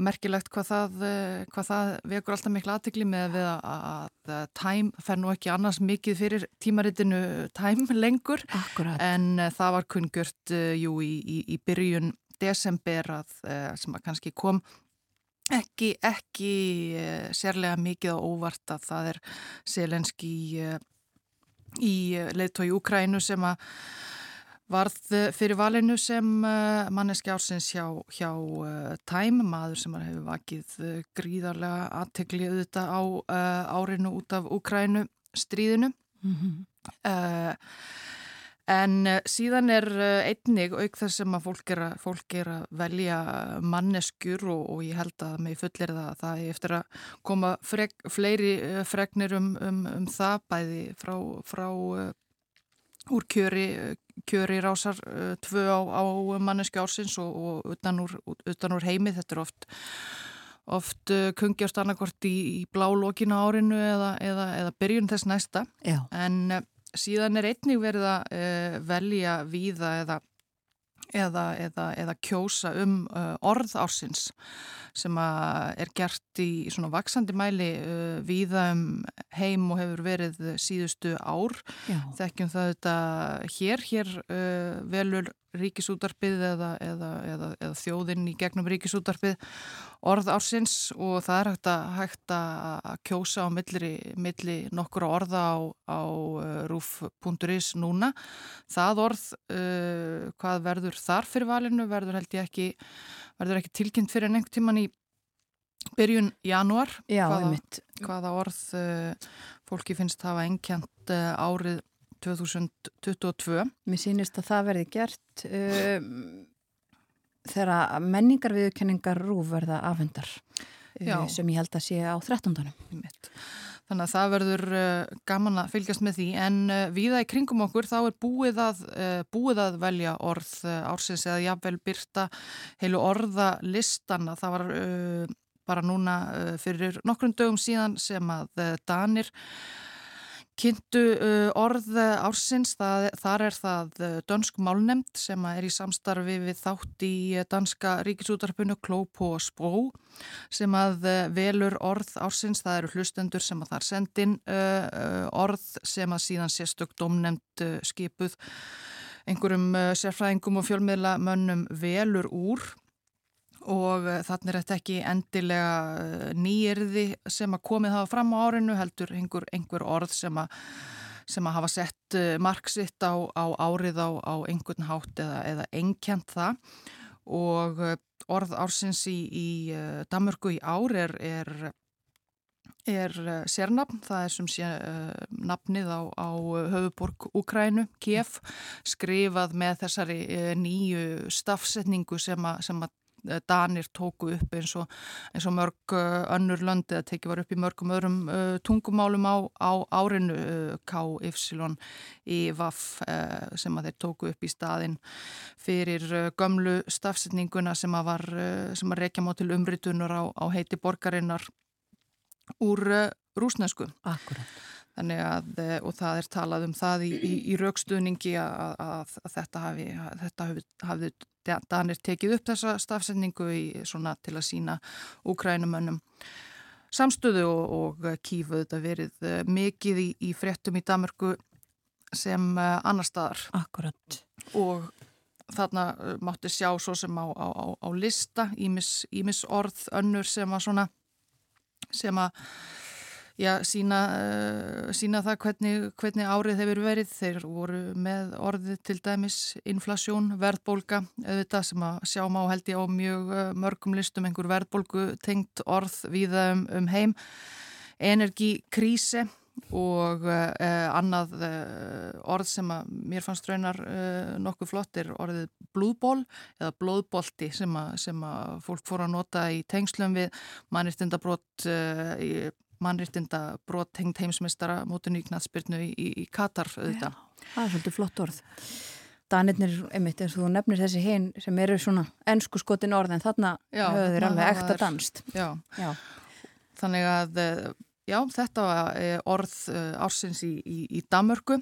merkilegt hvað það, eh, hvað það vekur alltaf miklu aðtikli með að, að Time fer nú ekki annars mikið fyrir tímaritinu Time lengur Akkurat. en uh, það var kungjört uh, jú í, í, í byrjun desember að, sem að kannski kom ekki, ekki sérlega mikið á óvart að það er selenski í, í leittói Úkrænu sem að varð eh, fyrir valinu sem eh, manneski ársins hjá, hjá uh, Time, maður sem hefur vakið uh, gríðarlega aðtegli auðvitað á uh, árinu út af Ukrænu stríðinu. Mm -hmm. En síðan er einnig auk þess sem að fólk er að, fólk er að velja manneskjur og, og ég held að mig fullir það að það er eftir að koma frek, fleiri fregnir um, um, um það bæði frá, frá úr kjöri kjöri rásar uh, tvö á, á manneski ársins og, og utan, úr, utan úr heimi þetta er oft oft uh, kungjast annarkort í, í blá lokina árinu eða, eða, eða byrjun þess næsta Já. en uh, síðan er einnig verið að velja víða eða eða, eða, eða kjósa um uh, orð ársins sem er gert í svona vaksandi mæli uh, víða um heim og hefur verið síðustu ár. Já. Þekkjum það þetta hér, hér uh, velur ríkisútarpið eða, eða, eða, eða þjóðinn í gegnum ríkisútarpið orð ársins og það er hægt að, hægt að kjósa á milli, milli nokkura orða á, á uh, rúf.is núna. Það orð, uh, hvað verður þar fyrir valinu, verður held ég ekki, verður ekki tilkynnt fyrir einhvern tíman í byrjun januar. Já, hvaða, hvaða orð uh, fólki finnst hafa engjant uh, árið 2022. Mér sýnist að það verði gert um, þegar menningarviðkenningar rúf verða afhendar uh, sem ég held að sé á 13. Þannig að það verður uh, gaman að fylgjast með því en uh, viða í kringum okkur þá er búið að, búið að velja orð ársins eða jafnvel byrta heilu orðalistana. Það var bara núna fyrir nokkrum dögum síðan sem að Danir Kynntu uh, orð ársins, það, þar er það uh, dönsk málnemnd sem er í samstarfi við þátt í uh, danska ríkisútarpunu Klóp og Spró sem að velur orð ársins, það eru hlustendur sem að þar sendin orð sem að síðan sérstök domnemnd skipuð einhverjum sérfræðingum og fjölmiðla mönnum velur úr og eh, þannig er þetta ekki endilega eh, nýjirði sem að komið hafa fram á árinu heldur einhver, einhver orð sem að, sem að hafa sett eh, marksitt á, á árið á, á einhvern hátt eða, eða enkjent það. Og orð ársins í, í Damörgu í ár er, er, er sérnafn, það er sem sé nafnið á, á höfuborg Ukrænu, Kiev, skrifað með þessari nýju stafsetningu sem að, Danir tóku upp eins og, eins og mörg eh, önnur löndi að tekið var upp í mörgum öðrum uh, tungumálum á, á árinu uh, K-Y í VAF uh, sem að þeir tóku upp í staðin fyrir gömlu stafsendinguna sem að var sem að rekja má til umritunar á, á heiti borgarinnar úr rúsnesku. Akkurat. Þannig að, og það er talað um það í, í, í raukstuðningi að, að, að þetta hafi, þetta hafi, hafi Danir tekið upp þessa stafsendingu í, svona, til að sína úkrænumönnum samstöðu og, og kýfuð þetta verið eh, mikið í, í fréttum í Damörgu sem uh, annar staðar. Akkurat. Og þarna uh, mátti sjá svo sem á, á, á lista ímis orð önnur sem að svona sem að já, sína, uh, sína það hvernig, hvernig árið hefur verið. Þeir voru með orðið til dæmis inflasjón, verðbólka, auðvitað sem að sjá má held ég á mjög uh, mörgum listum einhver verðbólku tengt orð viða um, um heim, energikríse og uh, annað orð sem að mér fannst raunar nokkuð flott er orðið blúðból eða blóðbolti sem að, sem að fólk fór að nota í tengslum við mannirtindabrótt í mannrittinda brot hengt heimsmeistara mótunni í knatsbyrnu í, Katar auðvitað. Já, það er svolítið flott orð. Danirnir, einmitt, eins og þú nefnir þessi hinn sem eru svona ennsku skotin orð en þarna höfðu þeir alveg ekta danst. Já. já, þannig að eh, já, þetta var eh, orð eh, ársins í, í, í Damörgu.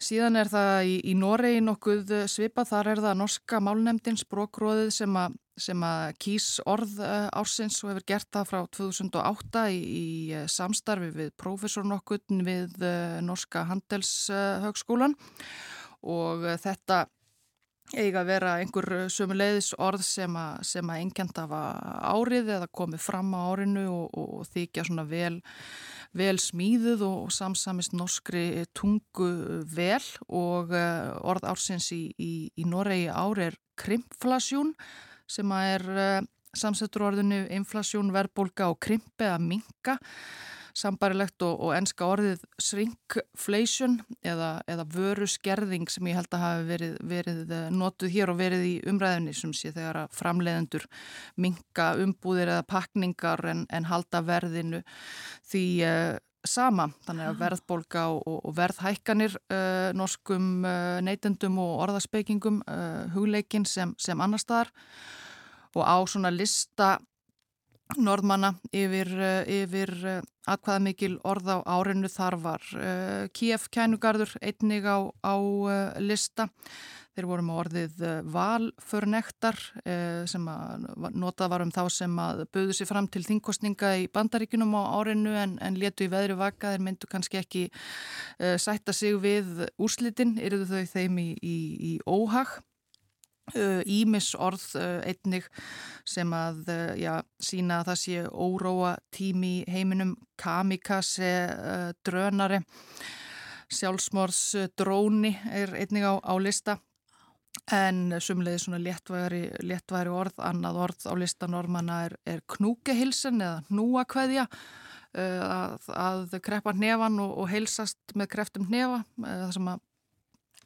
Síðan er það í, í Noregi nokkuð svipa, þar er það norska málnemdins brókróðið sem sem að kýs orð eh, ársins og hefur gert það frá 2008 í, í eh, samstarfi við profesornokkun við eh, Norska Handelshögskólan og þetta eiga að vera einhver sömuleiðis orð sem að, sem að engjant af árið eða komið fram á árinu og, og þykja svona vel, vel smíðuð og samsamist norskri tungu vel og orð ársins í, í, í Noregi ári er krimpflasjún sem er samsettur orðinu inflasjón, verðbólka og krimpi að minka sambarilegt og, og enska orðið shrinkflation eða, eða vöru skerðing sem ég held að hafi verið, verið eh, notuð hér og verið í umræðinni sem sé þegar að framleiðendur minka umbúðir eða pakningar en, en halda verðinu því uh, sama, þannig að verðbólka og, og verðhækkanir uh, norskum uh, neytendum og orðaspekingum hugleikin sem, sem annar staðar og á svona lista norðmanna yfir, eh, yfir eh, aðkvaða mikil orð á árinu. Þar var uh, Kíef kænugarður einnig á, á lista. Þeir voru með orðið valförnektar sem notað var um þá sem að buðu sér fram til þingkostninga í bandaríkunum á árinu en, en letu í veðri vaka. Þeir myndu kannski ekki sætta sig við úrslitin, eruðu þau þeim í, í, í óhag Ímis orð einnig sem að já, sína að það sé óróa tími heiminum, kamikaze, drönari, sjálfsmorðs dróni er einnig á, á lista. En sumlega svona léttværi, léttværi orð, annað orð á lista normanna er, er knúkehilsen eða núakveðja að, að kreppa nefan og, og heilsast með kreftum nefa, það sem að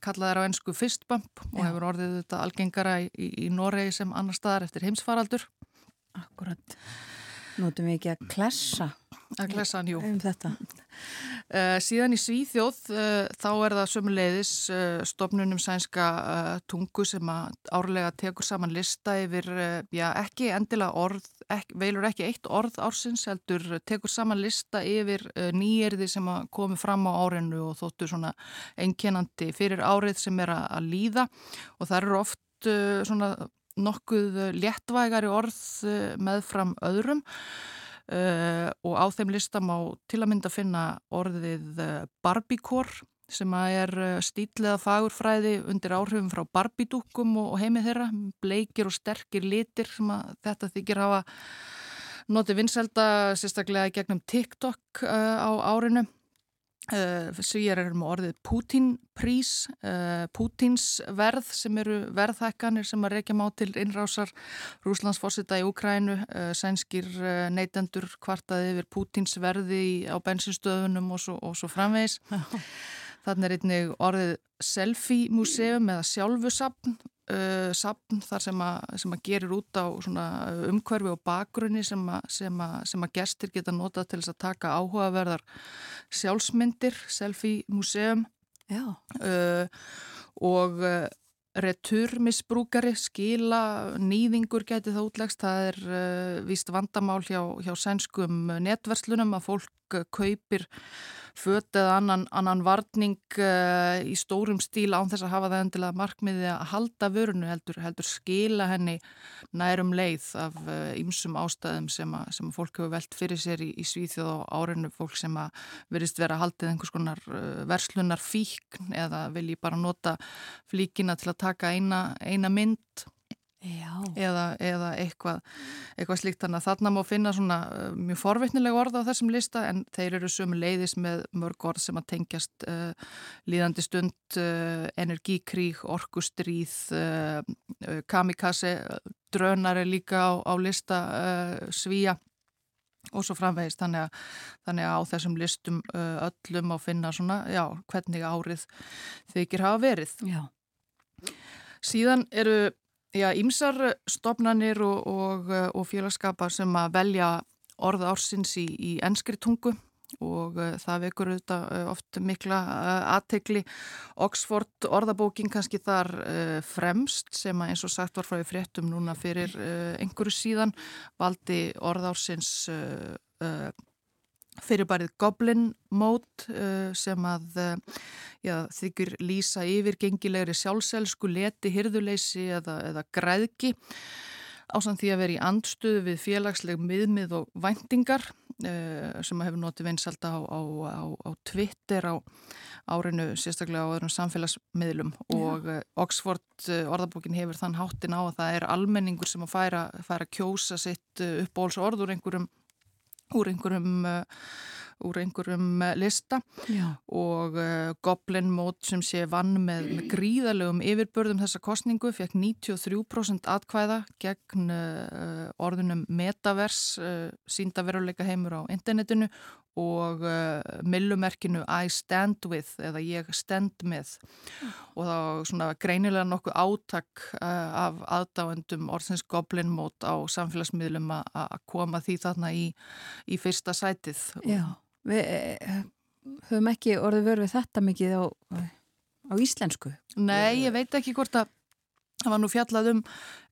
kallað er á ennsku fistbump og hefur orðið þetta algengara í, í, í Noregi sem annar staðar eftir heimsfaraldur. Akkurat. Nótum við ekki að klessa að klessa hann, jú. Um þetta. Uh, síðan í Svíþjóð uh, þá er það sömuleiðis uh, stopnunum sænska tungu sem árlega tekur saman lista yfir, já ekki endilega orð, ekki, veilur ekki eitt orð ársins heldur tekur saman lista yfir nýjerði sem komi fram á árinu og þóttu svona einkennandi fyrir árið sem er að líða og það eru oft svona nokkuð léttvægari orð meðfram öðrum Uh, og á þeim listam á til að mynda finna orðið uh, barbíkor sem er uh, stíliða fagurfræði undir áhrifum frá barbídúkum og, heimið þeirra, bleikir og sterkir litir sem þetta þykir hafa notið vinselda sérstaklega gegnum TikTok á árinu. Uh, Svíjar eru með orðið Putin-prís, uh, Putins verð sem eru verðhækkanir sem að reykja má til innrásar Rúslandsforsita í Ukrænu, uh, sænskir neytendur kvartaði yfir Putins verði á bensinstöðunum og svo, og svo framvegis. Þannig er einnig orðið selfie-museum eða sjálfusapn uh, sapn þar sem að, sem að gerir út á umhverfi og bakgrunni sem að, sem, að, sem að gestir geta notað til þess að taka áhugaverðar sjálfsmyndir, selfie museum uh, og returmisbrúkari, skila, nýðingur geti það útlegst. Það er uh, víst vandamál hjá, hjá sænskum netverslunum að fólk kaupir föt eða annan, annan varning uh, í stórum stíl án þess að hafa það endilega markmiði að halda vörunu heldur, heldur skila henni nærum leið af ymsum uh, ástæðum sem að, sem að fólk hefur velt fyrir sér í, í Svíþjóð og árinu. Fólk sem að verist vera haldið einhvers konar verslunar fíkn eða vilji bara nota flíkina til að taka eina, eina mynd eða, eða eitthvað, eitthvað slíkt þannig að þarna má finna svona uh, mjög forvittnilega orð á þessum lista en þeir eru sömu leiðis með mörg orð sem að tengjast uh, líðandi stund, uh, energikrík, orkustríð, uh, uh kamikaze, drönar er líka á, á lista uh, svíja og svo framvegist þannig að, þannig að á þessum listum öllum á finna svona, já, hvernig árið þykir hafa verið. Já. Síðan eru Já, ímsar stopnanir og, og, og félagskapar sem að velja orða ársins í, í ennskri tungu og uh, það vekur auðvitað uh, oft mikla uh, aðtegli. Oxford orðabókin kannski þar fremst sem að eins og sagt var frá í fréttum núna fyrir einhverju síðan valdi orða ársins fyrirbærið Goblin Mode uh, sem að uh, já, þykir lýsa yfir gengilegri sjálfselsku, leti, hirðuleysi eða, eða græðki ásamt því að vera í andstöðu við félagsleg miðmið og væntingar uh, sem að hefur notið vinsalt á, á, á, á Twitter á árinu sérstaklega á öðrum samfélagsmiðlum já. og Oxford orðabókin hefur þann háttin á að það er almenningur sem að færa, færa kjósa sitt uppbóls orður einhverjum úr einhverjum uh, úr einhverjum uh, lista Já. og uh, Goblin Mót sem sé vann með, með gríðalegum yfirbörðum þessa kostningu fekk 93% atkvæða gegn orðunum metavers síndaveruleika heimur á internetinu og uh, millumerkinu I stand with eða ég stend með og þá svona greinilega nokkuð átak uh, af aðdáendum orðsins Goblin Mode á samfélagsmiðlum að koma því þarna í, í fyrsta sætið. Já, við eh, höfum ekki orðið verið þetta mikið á, á íslensku. Nei, ég veit ekki hvort að Það var nú fjallað um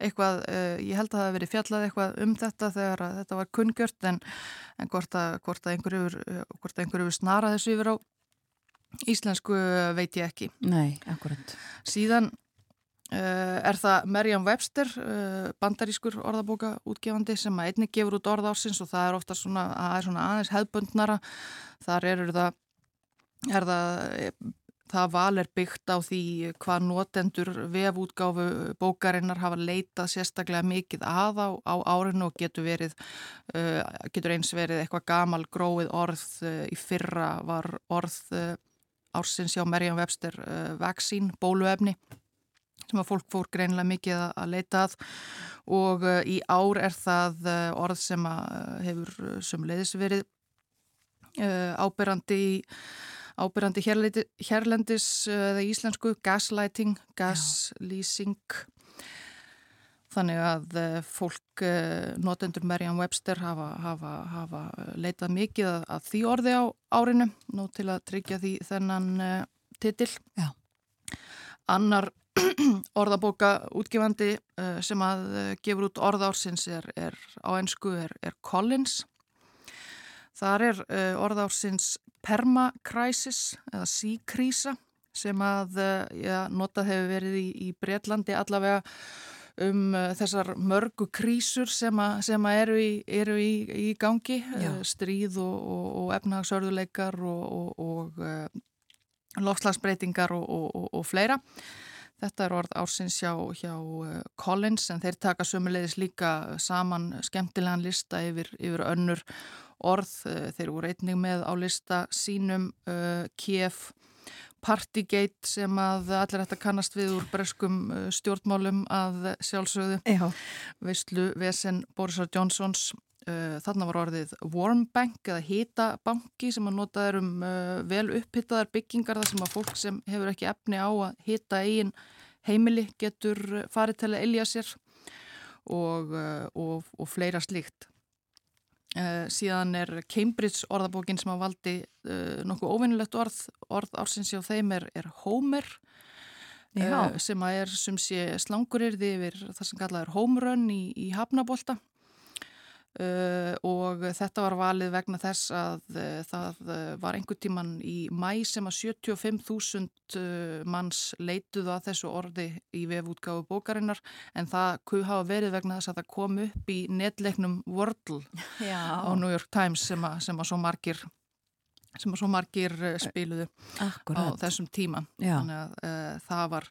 eitthvað, uh, ég held að það hef verið fjallað eitthvað um þetta þegar þetta var kunngjört en, en hvort að, hvort að einhverju einhver snara þessu yfir á íslensku veit ég ekki. Nei, akkurat. Síðan uh, er það Merjam Webster, uh, bandarískur orðabóka útgefandi sem að einnig gefur út orð ársins og það er ofta svona, svona aðeins hefðbundnara. Þar eru það, er það það val er byggt á því hvað notendur vefútgáfu bókarinnar hafa leitað sérstaklega mikið að á, árinu og getur, verið, uh, getur eins verið eitthvað gamal gróið orð uh, í fyrra var orð uh, ársins hjá Merján Webster vaksín, bóluefni sem að fólk fór greinlega mikið að leita að. Og í ár er það orð sem hefur sumleiðis verið áberandi í ábyrjandi hérlendis eða íslensku gaslighting, gasleasing þannig að fólk notendur Merriam Webster hafa, hafa, hafa leitað mikið að, að því orði á árinu nú til að tryggja því þennan uh, titil. Já. annar orðabóka útgefandi uh, sem að uh, gefur út orðársins er, er á ennsku er, er Collins. Þar er uh, orðársins permakrisis eða síkrísa sem að uh, já, notað hefur verið í, í Breitlandi allavega um uh, þessar mörgu krísur sem, a, sem eru, í, eru í, í gangi, stríð og, og, og efnahagsörðuleikar og, og lofslagsbreytingar og fleira. Þetta er orð ársins hjá, hjá Collins en þeir taka sömulegis líka saman skemmtilegan lista yfir, yfir önnur orð, eh, þeir voru einnig með á lista sínum uh, Kiev Partygate sem að allir ætti að kannast við úr breskum uh, stjórnmálum að sjálfsögðu. Já. Veistlu Vesen Borisar Johnsons uh, þarna var orðið Warm Bank eða hitabanki sem að nota er um vel upphittaðar byggingar þar sem að fólk sem hefur ekki efni á að hita eigin heimili getur farið til að elja sér og, og, og fleira slíkt Uh, síðan er Cambridge orðabókin sem að valdi uh, nokkuð óvinnilegt orð, orð ársins hjá þeim er, er Homer. Uh, sem að er sem sé slangurirði yfir það sem kallað er home run í, í Hafnabólta Uh, og þetta var valið vegna þess að uh, það uh, var einhver tíman í mæ sem að 75.000 manns leituðu að þessu orði í vefútgáfu bókarinnar en það hafa verið vegna þess að það kom upp í netleiknum Wordle Já. á New York Times sem að, sem að svo margir sem svo margir eh, spiluðu Akkurat. á þessum tíma. Já. þannig að uh, það var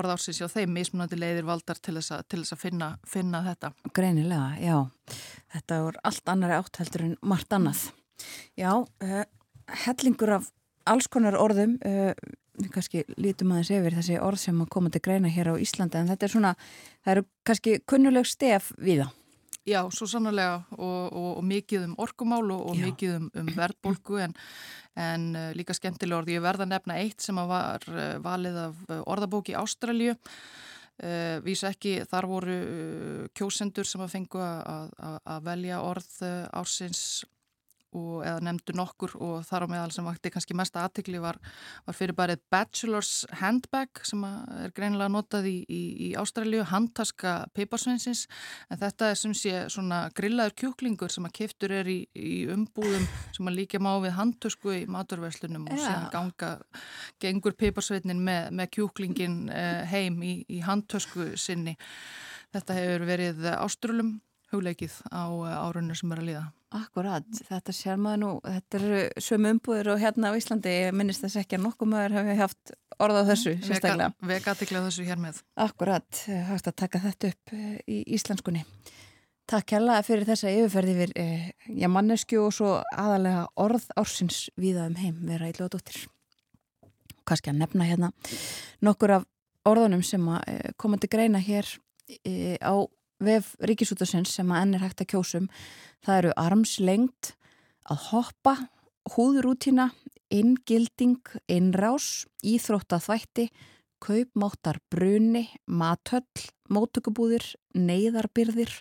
orðársins hjá þeim mismunandi leiðir valdar til þess að, til þess að finna, finna þetta. Greinilega, já. Þetta voru allt annari átthæltur en margt annað. Já, uh, hellingur af alls konar orðum uh, við kannski lítum aðeins yfir þessi orð sem að koma til greina hér á Íslandi en þetta er svona, það eru kannski kunnuleg stef við það Já, svo sannlega og, og, og mikið um orkumál og, og mikið um, um verðbólku en, en uh, líka skemmtilega orði. Ég verða nefna eitt sem var uh, valið af uh, orðabóki Ástralju. Vísa ekki, þar voru kjósendur sem að fengu að velja orð ársins og, eða nefndu nokkur og þar á meðal sem vakti kannski mesta aðtikli var, var fyrir bara Bachelor's Handbag sem er greinilega notað í, í, í Ástralju, handtaska peiparsveinsins en þetta er sem sé svona grillaður kjúklingur sem að keftur er í, í umbúðum sem að líka má við handtösku í maturverslunum og sem ganga gengur peiparsveitnin með, með kjúklingin eh, heim í handtösku sinni. Þetta hefur verið áströlum hugleikið á eh, árunni sem er að liða. Akkurat, þetta sér maður nú, þetta eru sömu umbúður og hérna á Íslandi, ég minnist þess ekki að nokkuð maður hefði haft orða á þessu sérstaklega. Vega aðtikla þessu hér með. Akkurat, hægt að taka þetta upp eh, í íslenskunni. Takk hella fyrir þessa yfirferði yfir eh, já, mannesku og svo aðalega orð ársins viða um heim vera í lóðdóttir. Kanski að nefna hérna nokkur af orðunum sem að koma til greina hér á vef ríkisútasins sem að enn er hægt að kjósum það eru armslengt að hoppa, húðrútina inngilding, innrás íþróttaþvætti kaupmáttar bruni, matöll mótökubúðir, neyðarbyrðir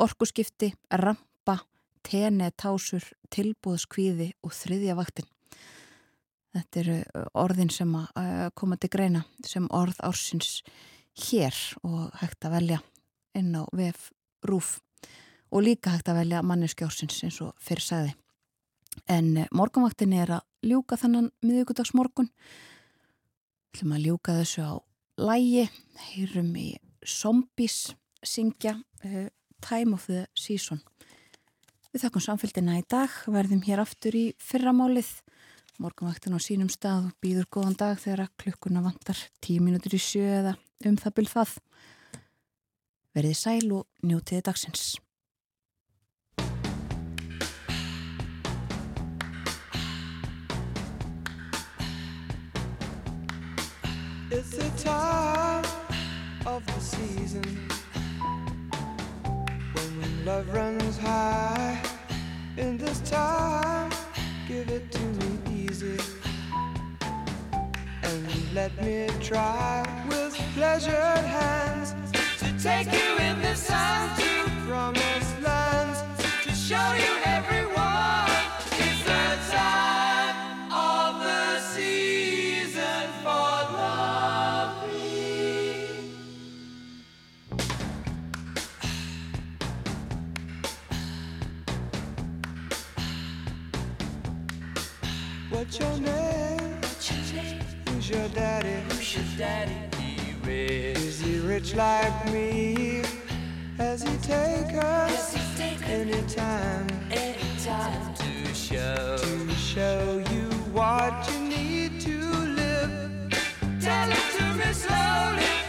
orkuskipti, rampa tenetásur, tilbúðskvíði og þriðja vaktin. Þetta eru orðin sem að koma til greina sem orð ársins hér og hægt að velja inn á VF Rúf og líka hægt að velja manneskjórsins eins og fyrir sæði. En eh, morgunvaktin er að ljúka þannan miðugudagsmorgun. Þú ætlum að ljúka þessu á lægi, heyrum í Zombies syngja uh, Time of the Season. Við þakkum samfélgina í dag, verðum hér aftur í fyrramálið morgunvaktin á sínum stað býður góðan dag þegar klukkuna vantar tíu mínútur í sjö eða um það byrð það. Verðið sæl og njótiði dagsins. It's the time of the season when love runs high. In this time, give it to me easy and let me try with pleasured hands to take you in the sun to promised lands to show you everyone. It's the time of the season for loving. What's your name? Who's your daddy? Who's your daddy? He. Is he rich like me? Has he take us anytime? Anytime to show to show you what you need to live. Tell it to me slowly.